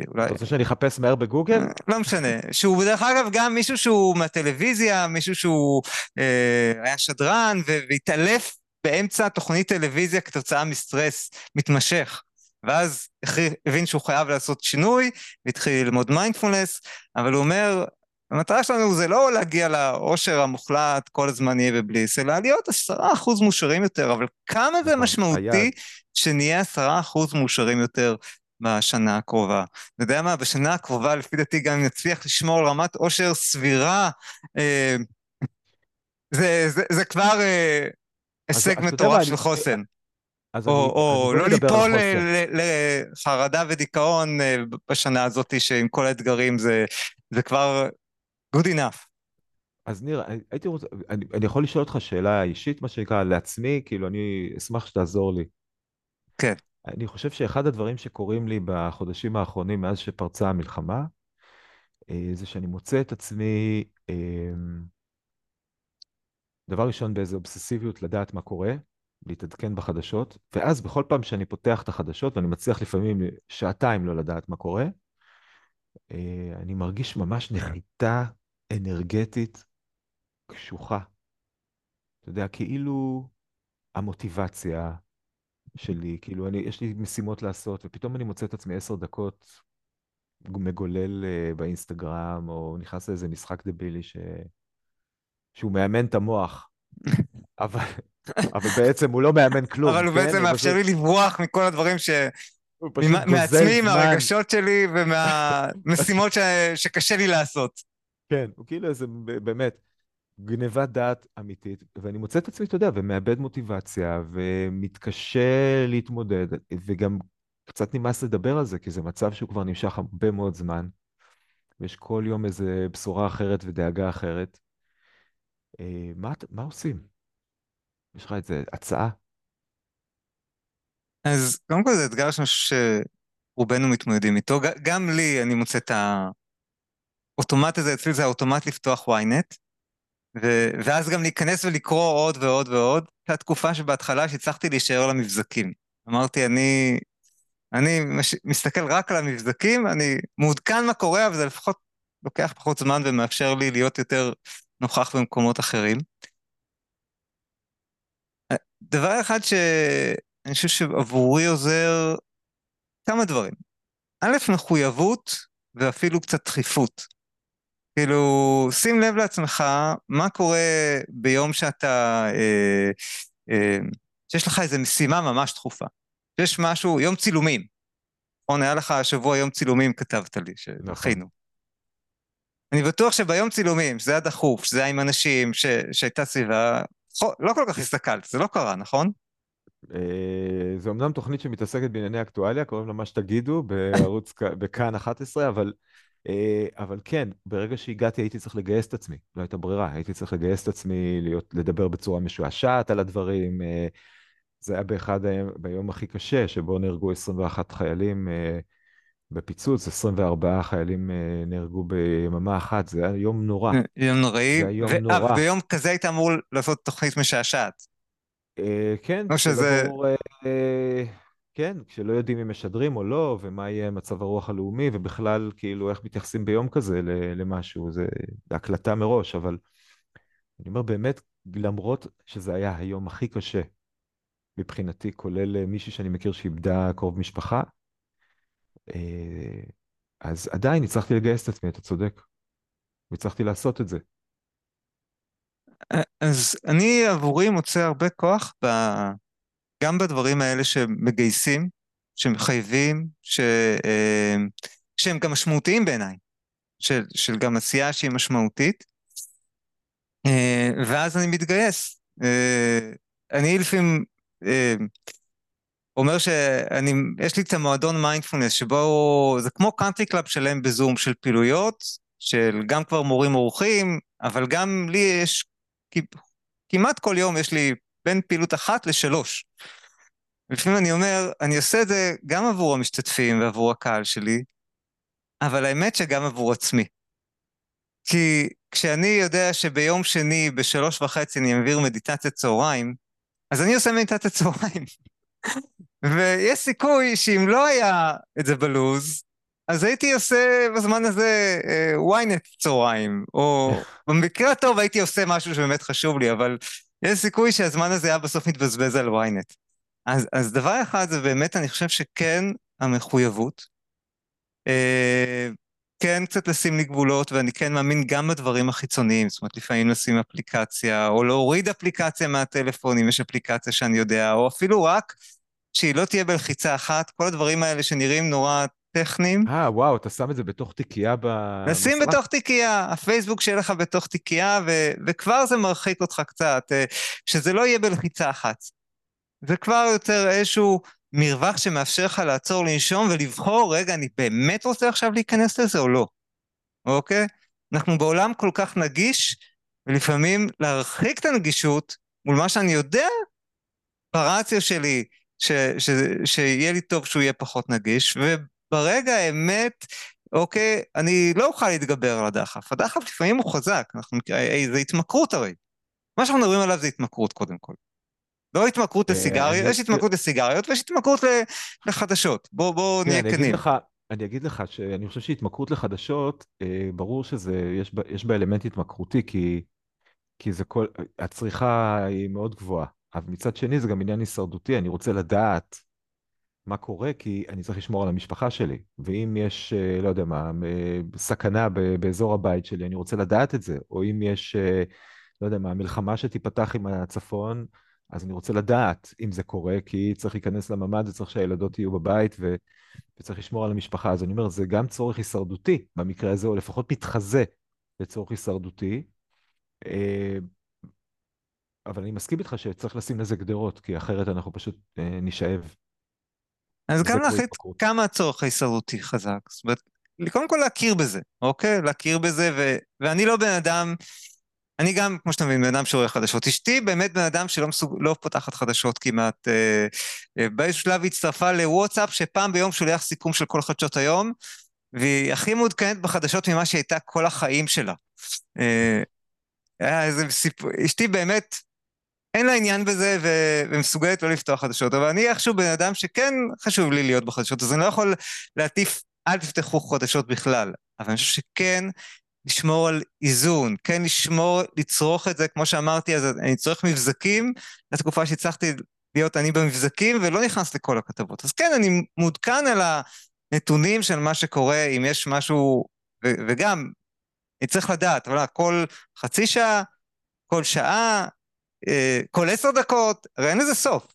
אולי, אתה רוצה שאני אחפש מהר בגוגל? לא משנה, שהוא דרך אגב גם מישהו שהוא מהטלוויזיה, מישהו שהוא אה, היה שדרן והתעלף באמצע תוכנית טלוויזיה כתוצאה מסטרס מתמשך. ואז הבין שהוא חייב לעשות שינוי, והתחיל ללמוד מיינדפולנס, אבל הוא אומר, המטרה שלנו זה לא להגיע לאושר המוחלט, כל הזמן יהיה בבליס, אלא להיות עשרה אחוז מאושרים יותר, אבל כמה זה נכון, משמעותי. שנהיה עשרה אחוז מאושרים יותר בשנה הקרובה. אתה יודע מה, בשנה הקרובה, לפי דעתי, גם אם נצליח לשמור על רמת עושר סבירה, אה, זה, זה, זה כבר אה, הישג מטורף של אני- חוסן. אז או, אני- או אז בוא לא על ליפול ל- לחרדה ודיכאון אה, בשנה הזאת, שעם כל האתגרים זה, זה כבר good enough. אז ניר, הייתי רוצה, אני, אני יכול לשאול אותך שאלה אישית, מה שנקרא, לעצמי, כאילו, אני אשמח שתעזור לי. כן. אני חושב שאחד הדברים שקורים לי בחודשים האחרונים, מאז שפרצה המלחמה, אה, זה שאני מוצא את עצמי, אה, דבר ראשון, באיזו אובססיביות לדעת מה קורה, להתעדכן בחדשות, ואז בכל פעם שאני פותח את החדשות, ואני מצליח לפעמים שעתיים לא לדעת מה קורה, אה, אני מרגיש ממש נחיתה אנרגטית קשוחה. אתה יודע, כאילו המוטיבציה שלי, כאילו, אני, יש לי משימות לעשות, ופתאום אני מוצא את עצמי עשר דקות מגולל uh, באינסטגרם, או נכנס לאיזה משחק דבילי ש... שהוא מאמן את המוח. אבל, אבל בעצם הוא לא מאמן כלום. אבל הוא כן? בעצם מאפשר. לי לברוח מכל הדברים ש... מעצמי. מהרגשות שלי ומהמשימות ש... שקשה לי לעשות. כן, הוא כאילו איזה, באמת, גנבת דעת אמיתית, ואני מוצא את עצמי, אתה יודע, ומאבד מוטיבציה, ומתקשה להתמודד, וגם קצת נמאס לדבר על זה, כי זה מצב שהוא כבר נמשך הרבה מאוד זמן, ויש כל יום איזה בשורה אחרת ודאגה אחרת. אה, מה, מה עושים? יש לך איזה הצעה? אז קודם כל זה אתגר שאני חושב שרובנו מתמודדים איתו. גם לי, אני מוצא את האוטומט הזה, אצלי זה האוטומט לפתוח ynet, ו- ואז גם להיכנס ולקרוא עוד ועוד ועוד. הייתה תקופה שבהתחלה שהצלחתי להישאר למבזקים. אמרתי, אני, אני מש- מסתכל רק על המבזקים, אני מעודכן מה קורה, אבל זה לפחות לוקח פחות זמן ומאפשר לי להיות יותר נוכח במקומות אחרים. דבר אחד שאני חושב שעבורי עוזר, כמה דברים. א', מחויבות ואפילו קצת דחיפות. כאילו, שים לב לעצמך מה קורה ביום שאתה, אה, אה, שיש לך איזו משימה ממש דחופה. שיש משהו, יום צילומים. נכון, היה לך השבוע יום צילומים, כתבת לי, שדחינו. נכון. אני בטוח שביום צילומים, שזה היה דחוף, שזה היה עם אנשים, ש, שהייתה סביבה, לא כל כך הסתכלת, זה לא קרה, נכון? אה, זו אמנם תוכנית שמתעסקת בענייני אקטואליה, קוראים לה מה שתגידו, בערוץ, בכאן 11, אבל, אבל כן, ברגע שהגעתי הייתי צריך לגייס את עצמי, לא הייתה ברירה, הייתי צריך לגייס את עצמי, להיות, לדבר בצורה משועשעת על הדברים. אה, זה היה באחד ביום הכי קשה, שבו נהרגו 21 חיילים בפיצוץ, 24 חיילים נהרגו ביממה אחת, זה היה יום נורא. יום נוראי, זה היה יום נורא. וביום כזה היית אמור לעשות תוכנית משעשעת. כן, או שזה... ברור, כן, כשלא יודעים אם משדרים או לא, ומה יהיה מצב הרוח הלאומי, ובכלל, כאילו, איך מתייחסים ביום כזה למשהו, זה הקלטה מראש, אבל אני אומר, באמת, למרות שזה היה היום הכי קשה מבחינתי, כולל מישהי שאני מכיר שאיבדה קרוב משפחה, אז עדיין הצלחתי לגייס את עצמי, אתה צודק, והצלחתי לעשות את זה. אז אני עבורי מוצא הרבה כוח ב... גם בדברים האלה שמגייסים, שמחייבים, ש... אה, שהם גם משמעותיים בעיניי, של, של גם עשייה שהיא משמעותית, אה, ואז אני מתגייס. אה, אני לפעמים אומר שאני, יש לי את המועדון מיינדפולנס, שבו זה כמו קאנטרי קלאב שלם בזום של פעילויות, של גם כבר מורים אורחים, אבל גם לי יש כמעט כל יום יש לי בין פעילות אחת לשלוש. לפעמים אני אומר, אני עושה את זה גם עבור המשתתפים ועבור הקהל שלי, אבל האמת שגם עבור עצמי. כי כשאני יודע שביום שני בשלוש וחצי אני אעביר מדיטציית צהריים, אז אני עושה מדיטציית צהריים. ויש סיכוי שאם לא היה את זה בלוז, אז הייתי עושה בזמן הזה אה, ynet צהריים, או במקרה הטוב הייתי עושה משהו שבאמת חשוב לי, אבל יש סיכוי שהזמן הזה היה בסוף מתבזבז על ynet. אז, אז דבר אחד זה באמת, אני חושב שכן המחויבות, אה, כן קצת לשים לי גבולות, ואני כן מאמין גם בדברים החיצוניים, זאת אומרת, לפעמים לשים אפליקציה, או להוריד אפליקציה מהטלפון, אם יש אפליקציה שאני יודע, או אפילו רק שהיא לא תהיה בלחיצה אחת, כל הדברים האלה שנראים נורא טכניים. אה, וואו, אתה שם את זה בתוך תיקייה במשרד? נשים בתוך תיקייה, הפייסבוק שיהיה לך בתוך תיקייה, ו- וכבר זה מרחיק אותך קצת, אה, שזה לא יהיה בלחיצה אחת. זה כבר יוצר איזשהו מרווח שמאפשר לך לעצור, לנשום ולבחור, רגע, אני באמת רוצה עכשיו להיכנס לזה או לא, אוקיי? אנחנו בעולם כל כך נגיש, ולפעמים להרחיק את הנגישות מול מה שאני יודע ברציו שלי, ש, ש, שיהיה לי טוב שהוא יהיה פחות נגיש, וברגע האמת, אוקיי, אני לא אוכל להתגבר על הדחף. הדחף לפעמים הוא חזק, אנחנו, זה התמכרות הרי. מה שאנחנו מדברים עליו זה התמכרות קודם כל. לא התמכרות אה, לסיגריות, יש התמכרות לסיגריות ויש התמכרות לחדשות. בוא, בוא כן, נהיה כנים. אני אגיד לך שאני חושב שהתמכרות לחדשות, אה, ברור שזה, יש בה, יש בה אלמנט התמכרותי, כי, כי זה כל, הצריכה היא מאוד גבוהה. אבל מצד שני זה גם עניין הישרדותי, אני רוצה לדעת מה קורה, כי אני צריך לשמור על המשפחה שלי. ואם יש, אה, לא יודע מה, סכנה באזור הבית שלי, אני רוצה לדעת את זה. או אם יש, לא יודע מה, מלחמה שתיפתח עם הצפון, אז אני רוצה לדעת אם זה קורה, כי צריך להיכנס לממ"ד וצריך שהילדות יהיו בבית ו... וצריך לשמור על המשפחה. אז אני אומר, זה גם צורך הישרדותי במקרה הזה, או לפחות מתחזה לצורך הישרדותי. אה, אבל אני מסכים איתך שצריך לשים לזה גדרות, כי אחרת אנחנו פשוט אה, נשאב. אז גם להחליט כמה הצורך ההישרדותי חזק. זאת אומרת, קודם כל להכיר בזה, אוקיי? להכיר בזה, ו... ואני לא בן אדם... אני גם, כמו שאתה מבין, בן אדם שעורך חדשות. אשתי באמת בן אדם שלא מסוג... לא פותחת חדשות כמעט. אה, אה, באיזשהו שלב היא הצטרפה לוואטסאפ, שפעם ביום שולח סיכום של כל חדשות היום, והיא הכי מעודכנת בחדשות ממה שהייתה כל החיים שלה. אה, היה איזה סיפור, אשתי באמת, אין לה עניין בזה ו... ומסוגלת לא לפתוח חדשות, אבל אני איכשהו בן אדם שכן חשוב לי להיות בחדשות, אז אני לא יכול להטיף, אל תפתחו חדשות בכלל. אבל אני חושב שכן, לשמור על איזון, כן לשמור, לצרוך את זה, כמו שאמרתי, אז אני צורך מבזקים, לתקופה שהצלחתי להיות אני במבזקים ולא נכנס לכל הכתבות. אז כן, אני מעודכן על הנתונים של מה שקורה, אם יש משהו, ו- וגם, אני צריך לדעת, אבל כל חצי שעה, כל שעה, כל עשר דקות, הרי אין לזה סוף.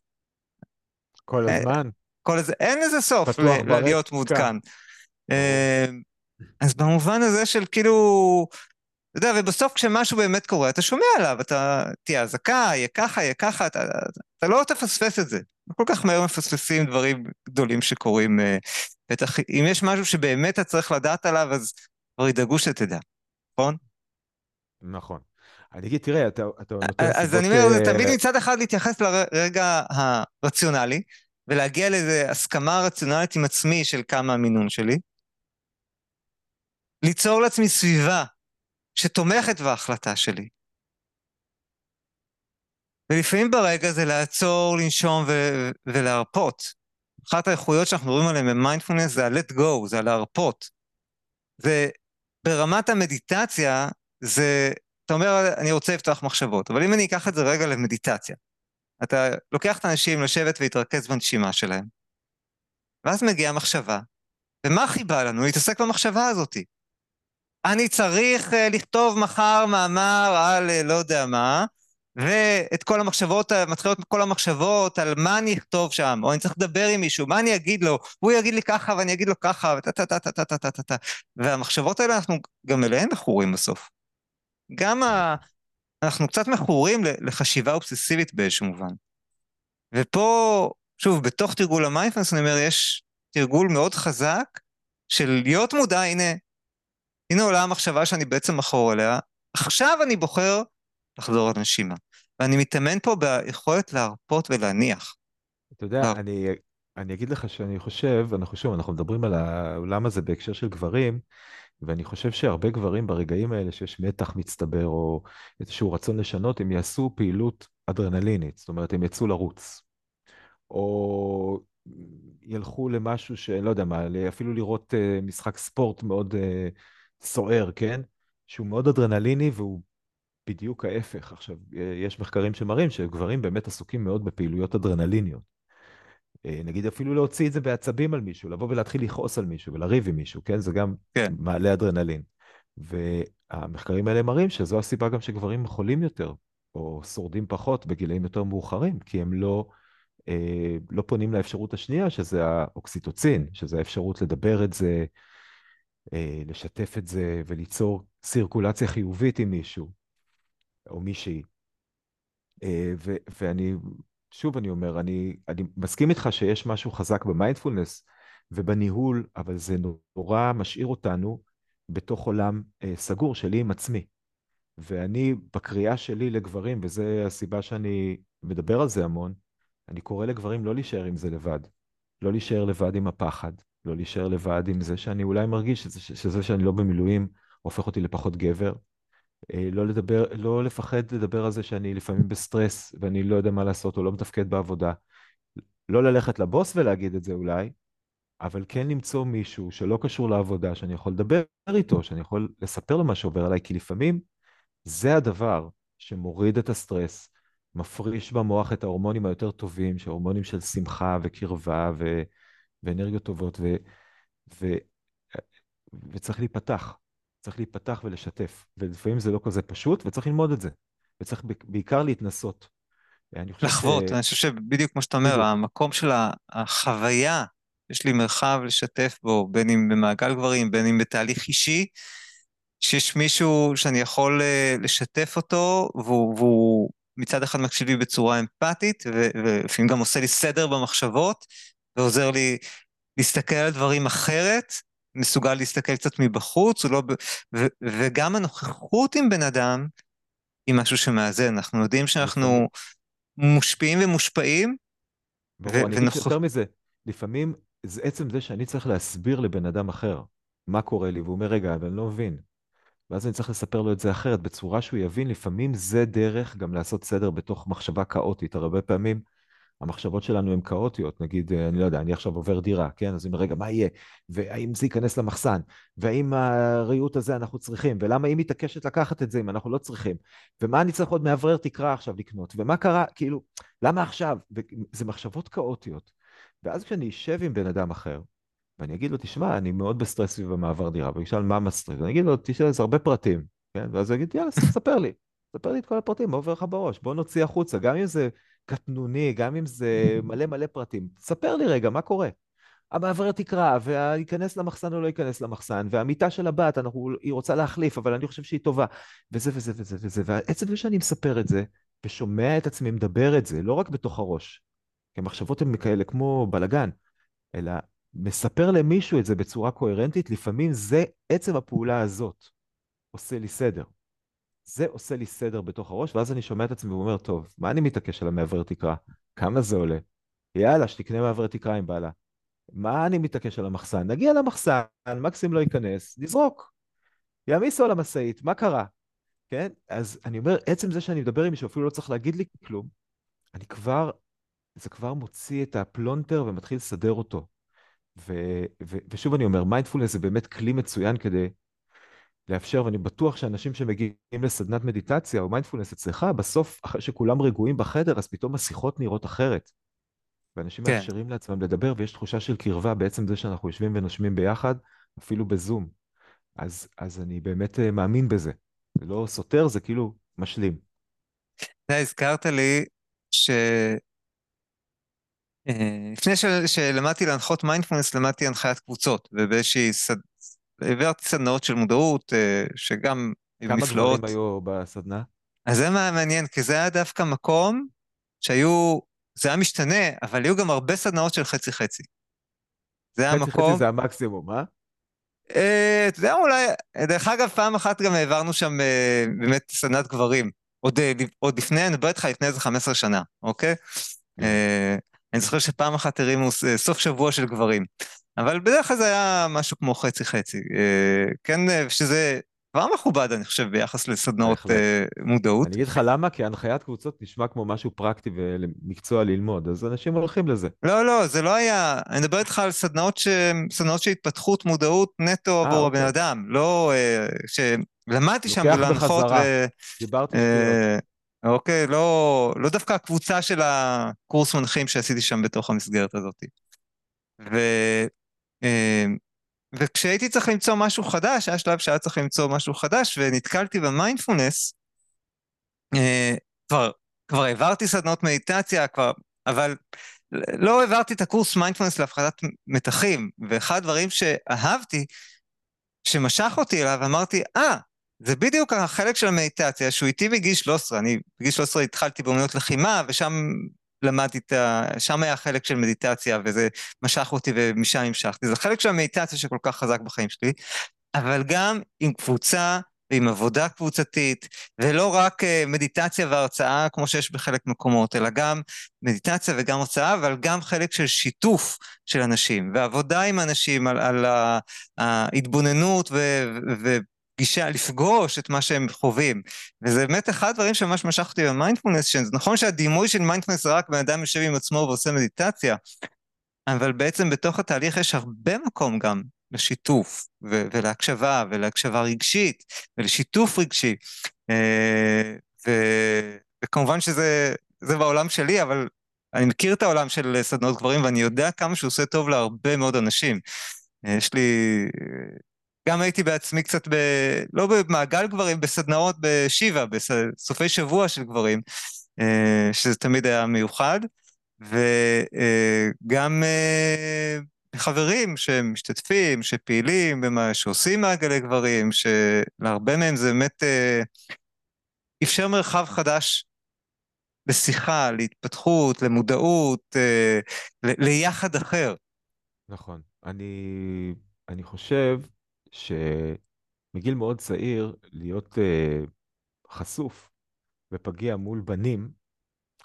כל אה, הזמן. כל הזמן, אין לזה סוף ל- להיות מעודכן. אה, אז במובן הזה של כאילו, אתה יודע, ובסוף כשמשהו באמת קורה, אתה שומע עליו, אתה תהיה אזעקה, יהיה ככה, יהיה ככה, אתה, אתה לא תפספס את זה. כל כך מהר מפספסים דברים גדולים שקורים. אה, בטח, אם יש משהו שבאמת אתה צריך לדעת עליו, אז כבר ידאגו שתדע, נכון? נכון. אני אגיד, תראה, אתה, אתה נותן סיבות... אז אני אומר, זה תמיד מצד אחד להתייחס לרגע הרציונלי, ולהגיע לאיזו הסכמה רציונלית עם עצמי של כמה המינון שלי, ליצור לעצמי סביבה שתומכת בהחלטה שלי. ולפעמים ברגע זה לעצור, לנשום ו- ולהרפות. אחת האיכויות שאנחנו מדברים עליהן במיינדפולנס זה ה-let go, זה הלהרפות. זה ברמת המדיטציה, זה, אתה אומר, אני רוצה לפתוח מחשבות, אבל אם אני אקח את זה רגע למדיטציה, אתה לוקח את האנשים לשבת ולהתרכז בנשימה שלהם, ואז מגיעה מחשבה, ומה חיבה לנו להתעסק במחשבה הזאת? אני צריך אה, לכתוב מחר מאמר על אה, לא יודע מה, ואת כל המחשבות, אה, מתחילות כל המחשבות על מה אני אכתוב שם, או אני צריך לדבר עם מישהו, מה אני אגיד לו, הוא יגיד לי ככה ואני אגיד לו ככה, וטה טה טה טה טה טה טה טה. והמחשבות האלה, אנחנו גם אליהן מכורים בסוף. גם ה... אנחנו קצת מכורים לחשיבה אובססיבית באיזשהו מובן. ופה, שוב, בתוך תרגול המיינדפלנס, אני אומר, יש תרגול מאוד חזק של להיות מודע, הנה, הנה עולה המחשבה שאני בעצם מכור אליה, עכשיו אני בוחר לחזור לנשימה. ואני מתאמן פה ביכולת להרפות ולהניח. אתה יודע, לה... אני, אני אגיד לך שאני חושב, אנחנו שוב, אנחנו מדברים על העולם הזה בהקשר של גברים, ואני חושב שהרבה גברים ברגעים האלה שיש מתח מצטבר או איזשהו רצון לשנות, הם יעשו פעילות אדרנלינית, זאת אומרת, הם יצאו לרוץ. או ילכו למשהו שלא יודע מה, אפילו לראות אה, משחק ספורט מאוד אה, סוער, כן? שהוא מאוד אדרנליני והוא בדיוק ההפך. עכשיו, יש מחקרים שמראים שגברים באמת עסוקים מאוד בפעילויות אדרנליניות. אה, נגיד אפילו להוציא את זה בעצבים על מישהו, לבוא ולהתחיל לכעוס על מישהו ולריב עם מישהו, כן? זה גם כן. מעלה אדרנלין. והמחקרים האלה מראים שזו הסיבה גם שגברים חולים יותר, או שורדים פחות בגילאים יותר מאוחרים, כי הם לא, אה, לא פונים לאפשרות השנייה, שזה האוקסיטוצין, שזה האפשרות לדבר את זה, אה, לשתף את זה וליצור סירקולציה חיובית עם מישהו או מישהי. אה, ו- ואני, שוב אני אומר, אני, אני מסכים איתך שיש משהו חזק במיינדפולנס ובניהול, אבל זה נורא משאיר אותנו בתוך עולם אה, סגור שלי עם עצמי. ואני, בקריאה שלי לגברים, וזו הסיבה שאני מדבר על זה המון, אני קורא לגברים לא להישאר עם זה לבד. לא להישאר לבד עם הפחד, לא להישאר לבד עם זה שאני אולי מרגיש שזה, שזה שאני לא במילואים הופך אותי לפחות גבר. אה, לא לדבר, לא לפחד לדבר על זה שאני לפעמים בסטרס ואני לא יודע מה לעשות או לא מתפקד בעבודה. לא ללכת לבוס ולהגיד את זה אולי, אבל כן למצוא מישהו שלא קשור לעבודה, שאני יכול לדבר איתו, שאני יכול לספר לו מה שעובר עליי, כי לפעמים זה הדבר שמוריד את הסטרס, מפריש במוח את ההורמונים היותר טובים, שהורמונים של שמחה וקרבה ו... ואנרגיות טובות, ו... ו... וצריך להיפתח. צריך להיפתח ולשתף. ולפעמים זה לא כזה פשוט, וצריך ללמוד את זה. וצריך בעיקר להתנסות. לחוות, ש... אני חושב שבדיוק כמו שאתה אומר, בדיוק. המקום של החוויה, יש לי מרחב לשתף בו, בין אם במעגל גברים, בין אם בתהליך אישי, שיש מישהו שאני יכול אה, לשתף אותו, והוא, והוא מצד אחד מקשיב לי בצורה אמפתית, ולפעמים גם עושה לי סדר במחשבות, ועוזר לי להסתכל על דברים אחרת, מסוגל להסתכל קצת מבחוץ, לא ב... ו... וגם הנוכחות עם בן אדם היא משהו שמאזן. אנחנו יודעים שאנחנו מושפיעים ומושפעים. ברור, ו... אני אגיד ונוכח... יותר מזה, לפעמים זה עצם זה שאני צריך להסביר לבן אדם אחר מה קורה לי, והוא אומר, רגע, אבל אני לא מבין. ואז אני צריך לספר לו את זה אחרת, בצורה שהוא יבין, לפעמים זה דרך גם לעשות סדר בתוך מחשבה כאוטית. הרבה פעמים המחשבות שלנו הן כאוטיות, נגיד, אה, אני לא יודע, אני עכשיו עובר דירה, כן? אז אומר, רגע, מה יהיה? והאם זה ייכנס למחסן? והאם הריהוט הזה אנחנו צריכים? ולמה היא מתעקשת לקחת את זה אם אנחנו לא צריכים? ומה אני צריך עוד מאוורר תקרה עכשיו לקנות? ומה קרה? כאילו, למה עכשיו? זה מחשבות כאוטיות. ואז כשאני אשב עם בן אדם אחר, ואני אגיד לו, תשמע, אני מאוד בסטרס סביב המעבר דירה, והוא ישאל מה הסטרס, ואני אגיד לו, תשאל, זה הרבה פרטים, כן? ואז הוא יגיד, יאללה, ספר לי, ספר לי את כל הפרטים, מה עובר לך בראש? בוא נוציא החוצה, גם אם זה קטנוני, גם אם זה מלא מלא פרטים, ספר לי רגע, מה קורה? המעבר תקרה, וייכנס למחסן או לא ייכנס למחסן, והמיטה של הבת, אנחנו, היא רוצה להחליף, אבל אני חושב שהיא טובה, וזה וזה וזה וזה, ועצם זה שאני מספר את זה, ושומע את עצמי מדבר את זה, לא רק בתוך הראש, כי המחשבות הן כאלה כמו בלגן, אלא מספר למישהו את זה בצורה קוהרנטית, לפעמים זה עצם הפעולה הזאת עושה לי סדר. זה עושה לי סדר בתוך הראש, ואז אני שומע את עצמי ואומר, טוב, מה אני מתעקש על המעבר תקרה? כמה זה עולה? יאללה, שתקנה מעבר תקרה עם בעלה. מה אני מתעקש על המחסן? נגיע למחסן, מקסימום לא ייכנס, נזרוק. יעמיסו על המשאית, מה קרה? כן? אז אני אומר, עצם זה שאני מדבר עם מישהו, אפילו לא צריך להגיד לי כלום, אני כבר, זה כבר מוציא את הפלונטר ומתחיל לסדר אותו. ו, ו, ושוב אני אומר, מיינדפולנס זה באמת כלי מצוין כדי לאפשר, ואני בטוח שאנשים שמגיעים לסדנת מדיטציה או מיינדפולנס אצלך, בסוף, אחרי שכולם רגועים בחדר, אז פתאום השיחות נראות אחרת. ואנשים כן. מאפשרים לעצמם לדבר, ויש תחושה של קרבה בעצם זה שאנחנו יושבים ונושמים ביחד, אפילו בזום. אז, אז אני באמת אה, מאמין בזה. זה לא סותר, זה כאילו משלים. אתה הזכרת לי ש... אה, לפני שלמדתי להנחות מיינדפולנס, למדתי הנחיית קבוצות, ובאיזושהי סד... העברתי סדנאות של מודעות, אה, שגם כמה נפלאות. כמה גברים היו בסדנה? אז זה מעניין, כי זה היה דווקא מקום שהיו, זה היה משתנה, אבל היו גם הרבה סדנאות של חצי-חצי. זה היה מקום... חצי-חצי זה המקסימום, אה? אה, אתה יודע, אולי, דרך אגב, פעם אחת גם העברנו שם אה, באמת סדנת גברים. עוד, עוד לפני, אני מדבר איתך לפני איזה 15 שנה, אוקיי? כן. אני זוכר שפעם אחת הרימו סוף שבוע של גברים. אבל בדרך כלל זה היה משהו כמו חצי-חצי. אה, כן, אה, שזה כבר מכובד, אני חושב, ביחס לסדנאות אה, מודעות. אני אגיד לך למה, כי הנחיית קבוצות נשמע כמו משהו פרקטי ומקצוע ללמוד, אז אנשים הולכים לזה. לא, לא, זה לא היה, אני מדבר איתך על סדנאות, של התפתחות מודעות נטו עבור אוקיי. הבן אדם, לא... שלמדתי שם להנחות... ו... דיברתי. אוקיי, לא, לא דווקא הקבוצה של הקורס מנחים שעשיתי שם בתוך המסגרת הזאת. ו... אמ, וכשהייתי צריך למצוא משהו חדש, היה שלב שהיה צריך למצוא משהו חדש, ונתקלתי במיינדפולנס, אה, כבר, כבר העברתי סדנות מדיטציה, כבר, אבל לא העברתי את הקורס מיינדפולנס להפחדת מתחים, ואחד הדברים שאהבתי, שמשך אותי אליו, אמרתי, אה, ah, זה בדיוק החלק של המדיטציה, שהוא איתי בגיל 13, אני בגיל 13 התחלתי באמנות לחימה, ושם למדתי את ה... שם היה חלק של מדיטציה, וזה משך אותי ומשם המשכתי. זה חלק של המדיטציה שכל כך חזק בחיים שלי, אבל גם עם קבוצה ועם עבודה קבוצתית, ולא רק אה, מדיטציה והרצאה כמו שיש בחלק מקומות, אלא גם מדיטציה וגם הרצאה, אבל גם חלק של שיתוף של אנשים, ועבודה עם אנשים על, על ההתבוננות ו, ו, גישה, לפגוש את מה שהם חווים. וזה באמת אחד הדברים שממש משך אותי במיינדפולנס, שזה נכון שהדימוי של מיינדפולנס זה רק בן אדם יושב עם עצמו ועושה מדיטציה, אבל בעצם בתוך התהליך יש הרבה מקום גם לשיתוף, ו- ולהקשבה, ולהקשבה רגשית, ולשיתוף רגשי. אה, ו- וכמובן שזה בעולם שלי, אבל אני מכיר את העולם של סדנות גברים, ואני יודע כמה שהוא עושה טוב להרבה מאוד אנשים. יש לי גם הייתי בעצמי קצת ב... לא במעגל גברים, בסדנאות בשיבה, בסופי שבוע של גברים, אה, שזה תמיד היה מיוחד, וגם אה, חברים שמשתתפים, שפעילים, במה שעושים מעגלי גברים, שלהרבה מהם זה באמת אה, אפשר מרחב חדש לשיחה, להתפתחות, למודעות, ליחד אחר. נכון. אני, אני חושב שמגיל מאוד צעיר להיות uh, חשוף ופגיע מול בנים,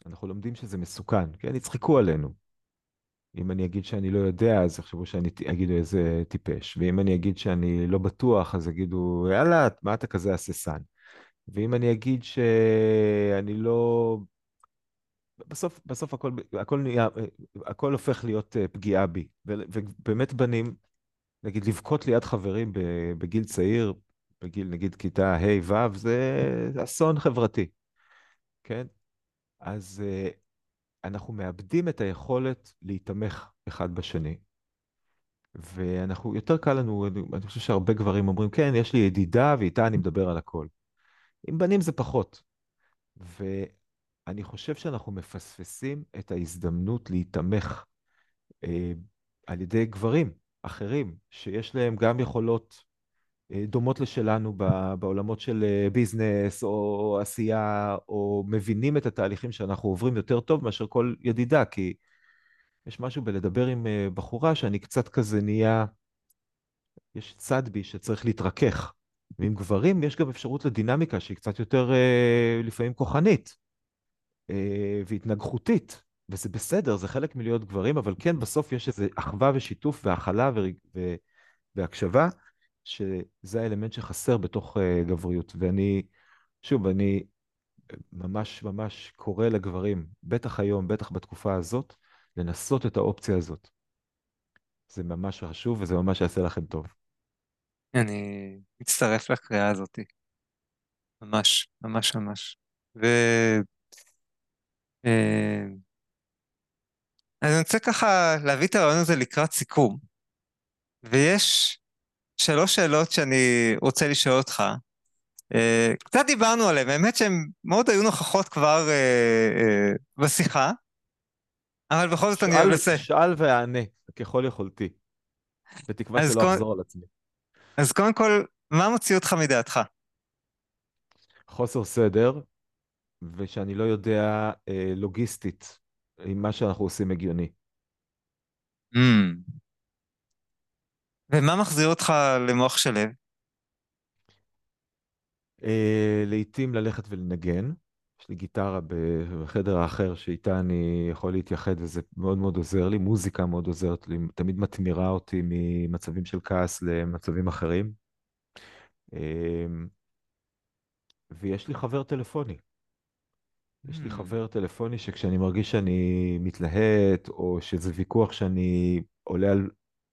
אנחנו לומדים שזה מסוכן, כן? יצחקו עלינו. אם אני אגיד שאני לא יודע, אז יחשבו שאני אגידו איזה טיפש. ואם אני אגיד שאני לא בטוח, אז יגידו, יאללה, מה אתה כזה הססן? ואם אני אגיד שאני לא... בסוף, בסוף הכל, הכל, נהיה, הכל הופך להיות אה, פגיעה בי. ובאמת בנים נגיד לבכות ליד חברים בגיל צעיר, בגיל נגיד כיתה ה'-ו', זה אסון חברתי, כן? אז uh, אנחנו מאבדים את היכולת להיתמך אחד בשני. ואנחנו, יותר קל לנו, אני חושב שהרבה גברים אומרים, כן, יש לי ידידה ואיתה אני מדבר על הכל. עם בנים זה פחות. ואני חושב שאנחנו מפספסים את ההזדמנות להיתמך אה, על ידי גברים. אחרים, שיש להם גם יכולות אה, דומות לשלנו בעולמות של אה, ביזנס או עשייה, או מבינים את התהליכים שאנחנו עוברים יותר טוב מאשר כל ידידה, כי יש משהו בלדבר עם אה, בחורה שאני קצת כזה נהיה, יש צד בי שצריך להתרכך. ועם גברים יש גם אפשרות לדינמיקה שהיא קצת יותר לפעמים כוחנית והתנגחותית. וזה בסדר, זה חלק מלהיות גברים, אבל כן, בסוף יש איזו אחווה ושיתוף והכלה ו... ו... והקשבה, שזה האלמנט שחסר בתוך uh, גבריות. ואני, שוב, אני ממש ממש קורא לגברים, בטח היום, בטח בתקופה הזאת, לנסות את האופציה הזאת. זה ממש חשוב וזה ממש יעשה לכם טוב. אני מצטרף לקריאה הזאת. ממש, ממש ממש. ו... אה, אז אני רוצה ככה להביא את הרעיון הזה לקראת סיכום. ויש שלוש שאלות שאני רוצה לשאול אותך. Uh, קצת דיברנו עליהן, האמת שהן מאוד היו נוכחות כבר uh, uh, בשיחה, אבל בכל זאת אני אנסה. שאל ואענה, ככל יכולתי. בתקווה שלא אחזור על עצמי. אז קודם כל, מה מוציא אותך מדעתך? חוסר סדר, ושאני לא יודע אה, לוגיסטית אם מה שאנחנו עושים הגיוני. Mm. ומה מחזיר אותך למוח שלו? Uh, לעתים ללכת ולנגן. יש לי גיטרה בחדר האחר שאיתה אני יכול להתייחד וזה מאוד מאוד עוזר לי. מוזיקה מאוד עוזרת לי, תמיד מתמירה אותי ממצבים של כעס למצבים אחרים. Uh, ויש לי חבר טלפוני. יש לי hmm. חבר טלפוני שכשאני מרגיש שאני מתלהט, או שזה ויכוח שאני עולה על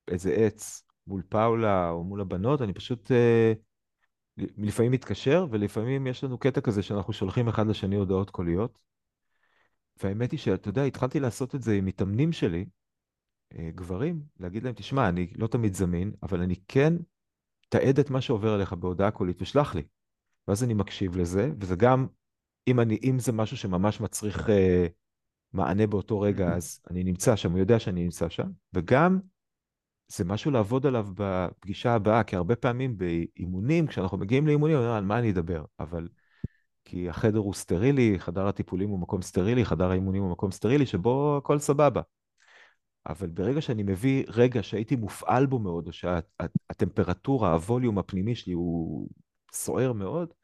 איזה עץ מול פאולה או מול הבנות, אני פשוט אה, לפעמים מתקשר, ולפעמים יש לנו קטע כזה שאנחנו שולחים אחד לשני הודעות קוליות. והאמת היא שאתה יודע, התחלתי לעשות את זה עם מתאמנים שלי, אה, גברים, להגיד להם, תשמע, אני לא תמיד זמין, אבל אני כן תעד את מה שעובר עליך בהודעה קולית ושלח לי. ואז אני מקשיב לזה, וזה גם אם, אני, אם זה משהו שממש מצריך אה, מענה באותו רגע, אז אני נמצא שם, הוא יודע שאני נמצא שם, וגם זה משהו לעבוד עליו בפגישה הבאה, כי הרבה פעמים באימונים, כשאנחנו מגיעים לאימונים, אני אומר, על מה אני אדבר? אבל כי החדר הוא סטרילי, חדר הטיפולים הוא מקום סטרילי, חדר האימונים הוא מקום סטרילי, שבו הכל סבבה. אבל ברגע שאני מביא רגע שהייתי מופעל בו מאוד, או שהטמפרטורה, הווליום הפנימי שלי הוא סוער מאוד,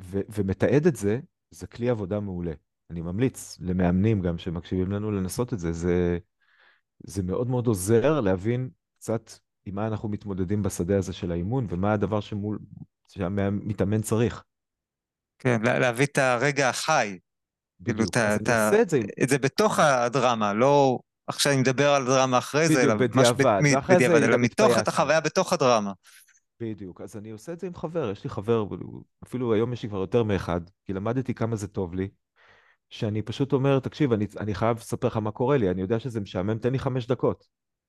ו- ומתעד את זה, זה כלי עבודה מעולה. אני ממליץ למאמנים גם שמקשיבים לנו לנסות את זה. זה, זה מאוד מאוד עוזר להבין קצת עם מה אנחנו מתמודדים בשדה הזה של האימון, ומה הדבר שמול, שהמתאמן צריך. כן, להביא את הרגע החי. כאילו, בדיוק, כאילו, אז אני עושה את זה. את זה בתוך הדרמה, לא עכשיו אני מדבר על דרמה אחרי זה, אלא ממש בדיעבד, אלא מתוך את החוויה בתוך הדרמה. בדיוק, אז אני עושה את זה עם חבר, יש לי חבר, אפילו היום יש לי כבר יותר מאחד, כי למדתי כמה זה טוב לי, שאני פשוט אומר, תקשיב, אני, אני חייב לספר לך מה קורה לי, אני יודע שזה משעמם, תן לי חמש דקות.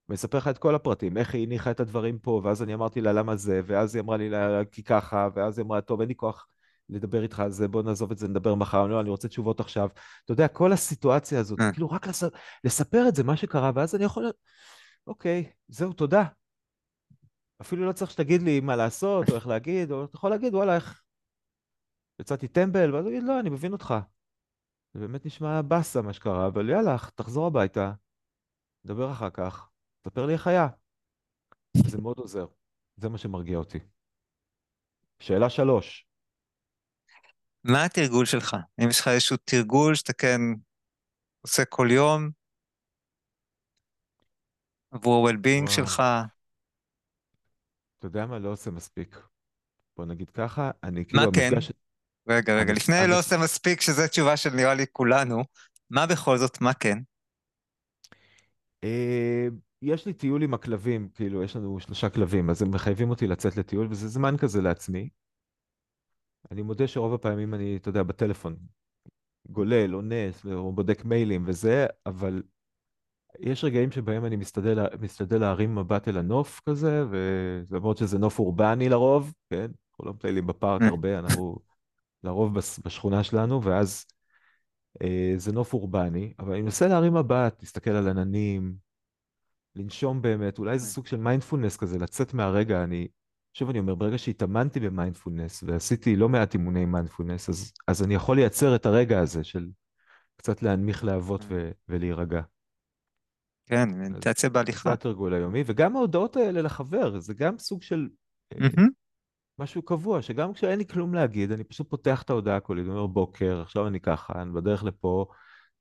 ואני אספר לך את כל הפרטים, איך היא הניחה את הדברים פה, ואז אני אמרתי לה למה זה, ואז היא אמרה לי לה, כי ככה, ואז היא אמרה, טוב, אין לי כוח לדבר איתך על זה, בוא נעזוב את זה, נדבר מחר, לא, אני רוצה תשובות עכשיו. אתה יודע, כל הסיטואציה הזאת, אה. כאילו רק לס... לספר את זה, מה שקרה, ואז אני יכול... אוקיי, זהו, תודה. אפילו לא צריך שתגיד לי מה לעשות, או איך להגיד, או אתה יכול להגיד, וואלה, איך... יצאתי טמבל, ואז הוא יגיד, לא, אני מבין אותך. זה באמת נשמע באסה מה שקרה, אבל יאללה, תחזור הביתה, נדבר אחר כך, תספר לי איך היה. זה מאוד עוזר, זה מה שמרגיע אותי. שאלה שלוש. מה התרגול שלך? אם יש לך איזשהו תרגול שאתה כן עושה כל יום עבור ה-well-being שלך? אתה יודע מה? לא עושה מספיק. בוא נגיד ככה, אני כאילו... מה כן? המפגש... רגע, רגע, לפני אני... לא עושה מספיק, שזו תשובה של נראה לי כולנו, מה בכל זאת, מה כן? אה, יש לי טיול עם הכלבים, כאילו, יש לנו שלושה כלבים, אז הם מחייבים אותי לצאת לטיול, וזה זמן כזה לעצמי. אני מודה שרוב הפעמים אני, אתה יודע, בטלפון, גולל, אונס, או בודק מיילים וזה, אבל יש רגעים שבהם אני משתדל, משתדל להרים מבט אל הנוף כזה, ולמרות שזה נוף אורבני לרוב, כן? אנחנו לא מטיילים בפארק mm. הרבה, אנחנו לרוב בשכונה שלנו, ואז אה, זה נוף אורבני, אבל אני מנסה להרים מבט, להסתכל על עננים, לנשום באמת, אולי זה mm. סוג של מיינדפולנס כזה, לצאת מהרגע, אני שוב אני אומר, ברגע שהתאמנתי במיינדפולנס ועשיתי לא מעט אימוני מיינדפולנס, אז, אז אני יכול לייצר את הרגע הזה של קצת להנמיך להבות ו- ולהירגע. כן, מדיטציה בהליכה. התרגול היומי, וגם ההודעות האלה לחבר, זה גם סוג של mm-hmm. משהו קבוע, שגם כשאין לי כלום להגיד, אני פשוט פותח את ההודעה אני אומר בוקר, עכשיו אני ככה, אני בדרך לפה,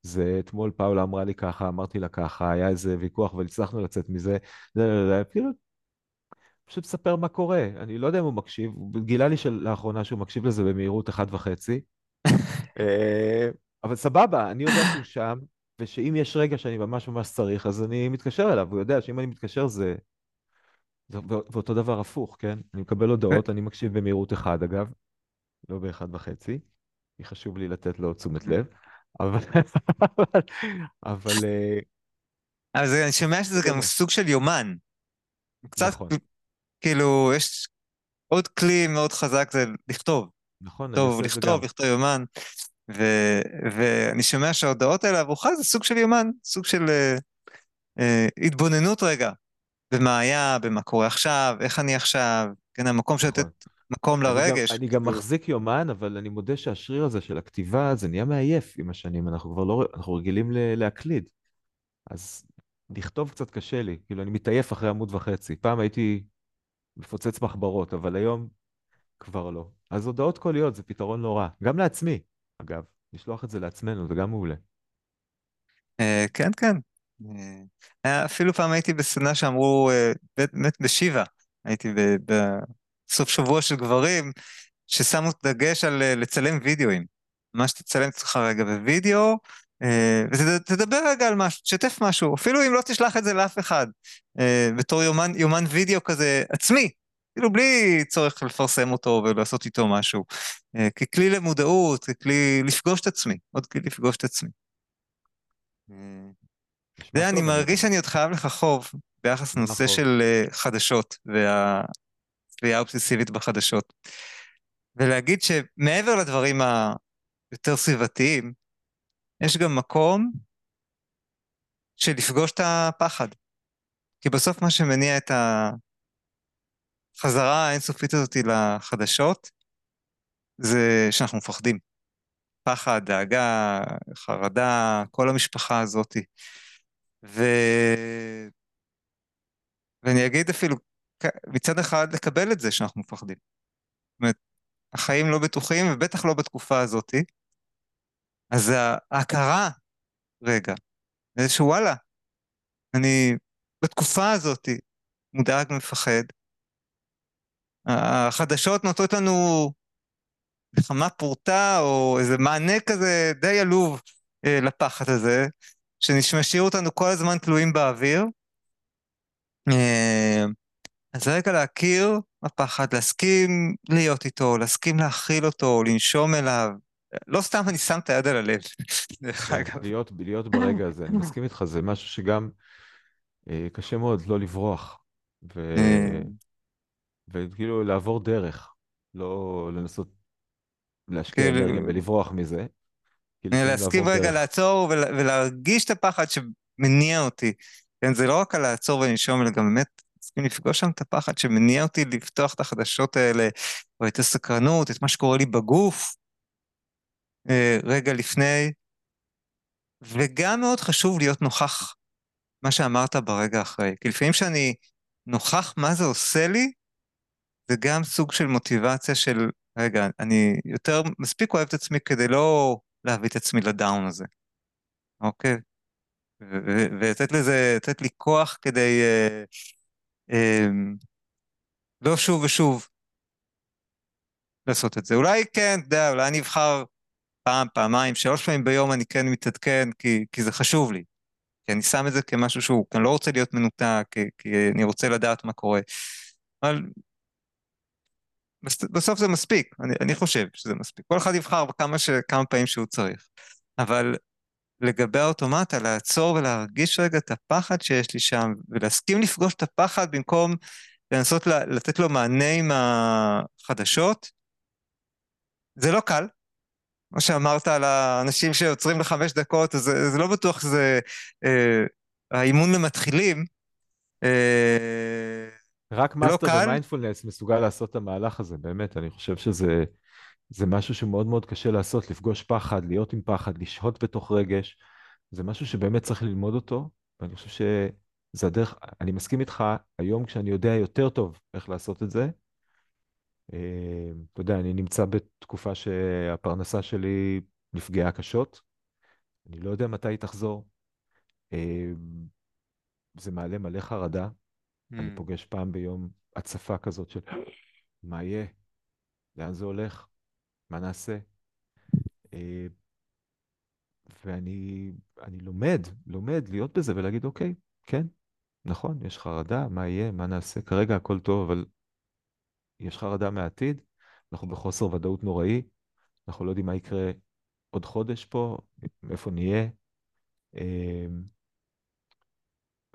זה אתמול פאולה אמרה לי ככה, אמרתי לה ככה, היה איזה ויכוח אבל הצלחנו לצאת מזה, זה, כאילו פשוט מספר מה קורה. אני לא יודע אם הוא מקשיב, הוא גילה לי לאחרונה שהוא מקשיב לזה במהירות אחת וחצי. אה, אבל סבבה, אני יודע שהוא שם, ושאם יש רגע שאני ממש ממש צריך, אז אני מתקשר אליו, הוא יודע שאם אני מתקשר זה... זה ואותו דבר הפוך, כן? אני מקבל הודעות, אני מקשיב במהירות אחד אגב, לא באחד וחצי, כי חשוב לי לתת לו תשומת לב, אבל... אבל... אה, אבל אני שומע שזה גם סוג של יומן. קצת נכון. כאילו, יש עוד כלי מאוד חזק זה לכתוב. נכון, טוב, לכתוב, לכתוב יומן. ו, ואני שומע שההודעות האלה עבורך זה סוג של יומן, סוג של אה, אה, התבוננות רגע, במה היה, במה קורה עכשיו, איך אני עכשיו, כן, המקום נכון. לתת מקום לרגש. אני גם, אני גם מחזיק יומן, אבל אני מודה שהשריר הזה של הכתיבה, זה נהיה מעייף עם השנים, אנחנו כבר לא, אנחנו רגילים להקליד. אז לכתוב קצת קשה לי, כאילו אני מתעייף אחרי עמוד וחצי. פעם הייתי מפוצץ מחברות, אבל היום כבר לא. אז הודעות קוליות זה פתרון לא רע. גם לעצמי, אגב. לשלוח את זה לעצמנו, זה גם מעולה. אה, כן, כן. אה, אפילו פעם הייתי בסדנה שאמרו, אה, באמת בשיבה, הייתי בסוף שבוע של גברים, ששמו דגש על לצלם וידאוים. ממש תצלם את עצמך רגע בווידאו, אה, ותדבר רגע על משהו, תשתף משהו, אפילו אם לא תשלח את זה לאף אחד, אה, בתור יומן, יומן וידאו כזה עצמי, כאילו בלי צורך לפרסם אותו ולעשות איתו משהו, אה, ככלי למודעות, ככלי לפגוש את עצמי, עוד כלי לפגוש את עצמי. אתה יודע, אני מרגיש שאני עוד חייב לך חוב ביחס לנושא של חדשות והצביעה האובססיבית בחדשות. ולהגיד שמעבר לדברים היותר סביבתיים, יש גם מקום של לפגוש את הפחד. כי בסוף מה שמניע את החזרה האינסופית הזאת לחדשות, זה שאנחנו מפחדים. פחד, דאגה, חרדה, כל המשפחה הזאת. ו... ואני אגיד אפילו, מצד אחד לקבל את זה שאנחנו מפחדים. זאת אומרת, החיים לא בטוחים, ובטח לא בתקופה הזאת. אז ההכרה, רגע, זה שוואלה, אני בתקופה הזאת מודאג, מפחד. החדשות נותנות לנו נחמה פורטה, או איזה מענה כזה די עלוב אה, לפחד הזה, שמשאיר אותנו כל הזמן תלויים באוויר. אה, אז רגע להכיר בפחד, להסכים להיות איתו, להסכים להכיל אותו, לנשום אליו. לא סתם אני שם את היד על הלב, דרך כן, אגב. להיות, להיות ברגע הזה, אני מסכים איתך, זה משהו שגם אה, קשה מאוד לא לברוח, ו... וכאילו לעבור דרך, לא לנסות להשקיע כאילו, אנרגיה ולברוח מזה, לפעמים להסכים רגע דרך. לעצור ול, ולהרגיש את הפחד שמניע אותי. כן, זה לא רק על לעצור ולנשום, אלא גם באמת להסכים לפגוש שם את הפחד שמניע אותי לפתוח את החדשות האלה, או את הסקרנות, את מה שקורה לי בגוף, אה, רגע לפני. וגם מאוד חשוב להיות נוכח מה שאמרת ברגע אחרי. כי לפעמים כשאני נוכח מה זה עושה לי, זה גם סוג של מוטיבציה של, רגע, אני יותר מספיק אוהב את עצמי כדי לא להביא את עצמי לדאון הזה, אוקיי? ולתת לזה, לתת לי כוח כדי אה, אה, לא שוב ושוב לעשות את זה. אולי כן, אתה יודע, אולי אני אבחר פעם, פעמיים, שלוש פעמים ביום אני כן מתעדכן, כי, כי זה חשוב לי. כי אני שם את זה כמשהו שהוא, כי אני לא רוצה להיות מנותק, כי, כי אני רוצה לדעת מה קורה. אבל בסוף זה מספיק, אני, אני חושב שזה מספיק. כל אחד יבחר כמה, ש, כמה פעמים שהוא צריך. אבל לגבי האוטומטה, לעצור ולהרגיש רגע את הפחד שיש לי שם, ולהסכים לפגוש את הפחד במקום לנסות לתת לו מענה עם החדשות, זה לא קל. כמו שאמרת על האנשים שעוצרים לחמש דקות, זה, זה לא בטוח שזה אה, האימון למתחילים. אה, רק לא מאסטר קל, במיינדפולנס מסוגל לעשות את המהלך הזה, באמת, אני חושב שזה זה משהו שמאוד מאוד קשה לעשות, לפגוש פחד, להיות עם פחד, לשהות בתוך רגש, זה משהו שבאמת צריך ללמוד אותו, ואני חושב שזה הדרך, אני מסכים איתך, היום כשאני יודע יותר טוב איך לעשות את זה, אה, אתה יודע, אני נמצא בתקופה שהפרנסה שלי נפגעה קשות, אני לא יודע מתי היא תחזור, אה, זה מעלה מלא חרדה, אני Mm, פוגש פעם ביום הצפה כזאת של מה יהיה, לאן זה הולך, מה נעשה. אה, ואני אני לומד, לומד להיות בזה ולהגיד, אוקיי, כן, נכון, יש חרדה, מה יהיה, מה נעשה, כרגע הכל טוב, אבל יש חרדה מהעתיד, אנחנו בחוסר ודאות נוראי, אנחנו לא יודעים מה יקרה עוד חודש פה, איפה נהיה, אה,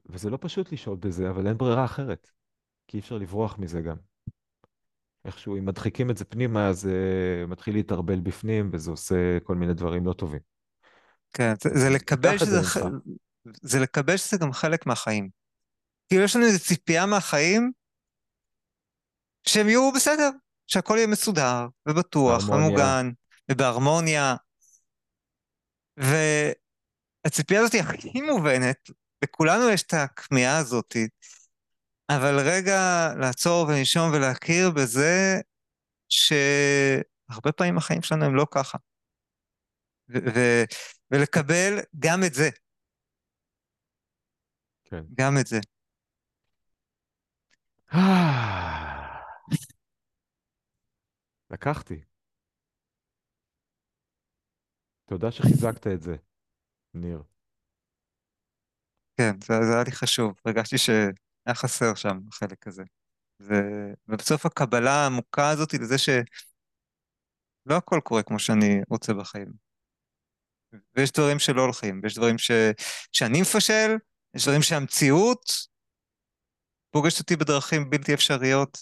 וזה לא פשוט לשהות בזה, אבל אין ברירה אחרת, כי אי אפשר לברוח מזה גם. איכשהו, אם מדחיקים את זה פנימה, אז uh, מתחיל להתערבל בפנים, וזה עושה כל מיני דברים לא טובים. כן, זה, זה לקבל זה שזה, ח-. זה לקבל שזה גם חלק מהחיים. כאילו יש לנו איזו ציפייה מהחיים שהם יהיו בסדר, שהכל יהיה מסודר, ובטוח, ומוגן, ובהרמוניה, והציפייה הזאת היא הכי מובנת, לכולנו יש את הכמיהה הזאת, אבל רגע לעצור ולנשום ולהכיר בזה שהרבה פעמים החיים שלנו הם לא ככה, ו- ו- ולקבל גם את זה, כן. גם את זה. לקחתי. תודה שחיזקת את זה, ניר. כן, זה, זה היה לי חשוב, הרגשתי שהיה חסר שם החלק הזה. ו... ובסוף הקבלה העמוקה הזאת לזה שלא הכל קורה כמו שאני רוצה בחיים. ויש דברים שלא הולכים, ויש דברים ש... שאני מפשל, יש דברים שהמציאות פוגשת אותי בדרכים בלתי אפשריות.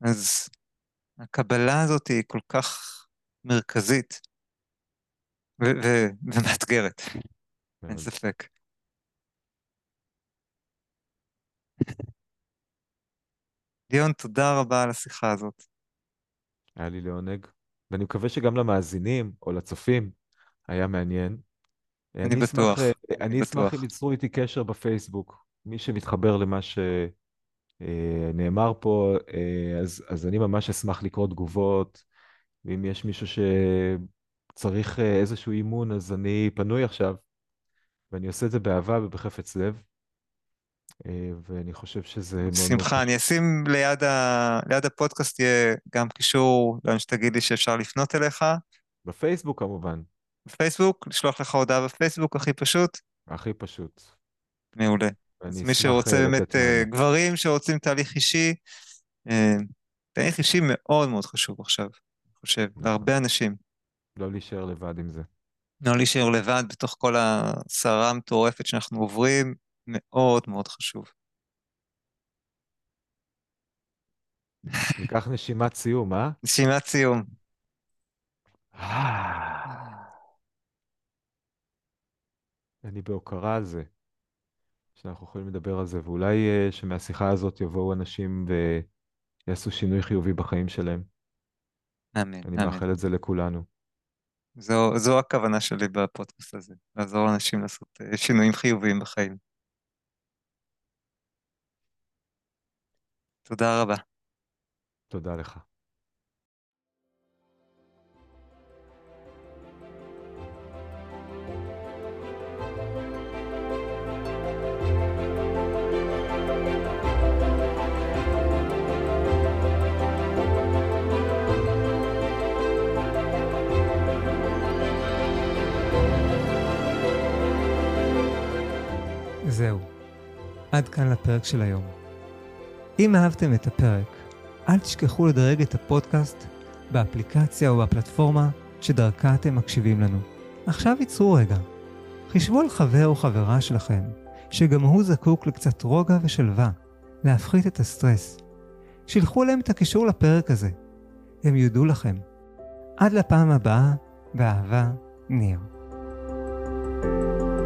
אז הקבלה הזאת היא כל כך מרכזית. ומאתגרת, אין. ספק. ליאון, תודה רבה על השיחה הזאת. היה לי לעונג, ואני מקווה שגם למאזינים או לצופים היה מעניין. אני אני אשמח, בטוח, אה, אני אני אשמח אם בטוח. ייצרו איתי קשר בפייסבוק, מי שמתחבר למה ש... אה, פה, אז, אז אני ממש אשמח לקרוא תגובות, ואם יש מישהו שצריך איזשהו אימון, אז אני פנוי עכשיו, ואני עושה את זה באהבה ובחפץ לב. ואני חושב שזה מאוד מאוד... שמחה, אני אשים ליד, ה... ליד הפודקאסט יהיה גם קישור לאן שתגיד לי שאפשר לפנות אליך. בפייסבוק כמובן. בפייסבוק, לשלוח לך הודעה בפייסבוק, הכי פשוט. הכי פשוט. מעולה. אז מי שרוצה באמת, uh, גברים שרוצים תהליך אישי, uh, תהליך אישי מאוד מאוד חשוב עכשיו, אני חושב, נכון. להרבה אנשים. לא להישאר לבד עם זה. לא להישאר לבד בתוך כל הסערה המטורפת שאנחנו עוברים, מאוד מאוד חשוב. ניקח נשימת סיום, אה? נשימת סיום. אני בהוקרה על זה, שאנחנו יכולים לדבר על זה, ואולי אה, שמהשיחה הזאת יבואו אנשים ויעשו שינוי חיובי בחיים שלהם. אמן, אני אמן. מאחל את זה לכולנו. זו, זו הכוונה שלי בפודקאסט הזה, לעזור לאנשים לעשות אה, שינויים חיוביים בחיים. תודה רבה. תודה לך. זהו, עד כאן לפרק של היום. אם אהבתם את הפרק, אל תשכחו לדרג את הפודקאסט באפליקציה או בפלטפורמה שדרכה אתם מקשיבים לנו. עכשיו ייצרו רגע. חישבו על חבר או חברה שלכם, שגם הוא זקוק לקצת רוגע ושלווה, להפחית את הסטרס. שילחו להם את הקישור לפרק הזה. הם יודו לכם. עד לפעם הבאה, באהבה, ניר. thank you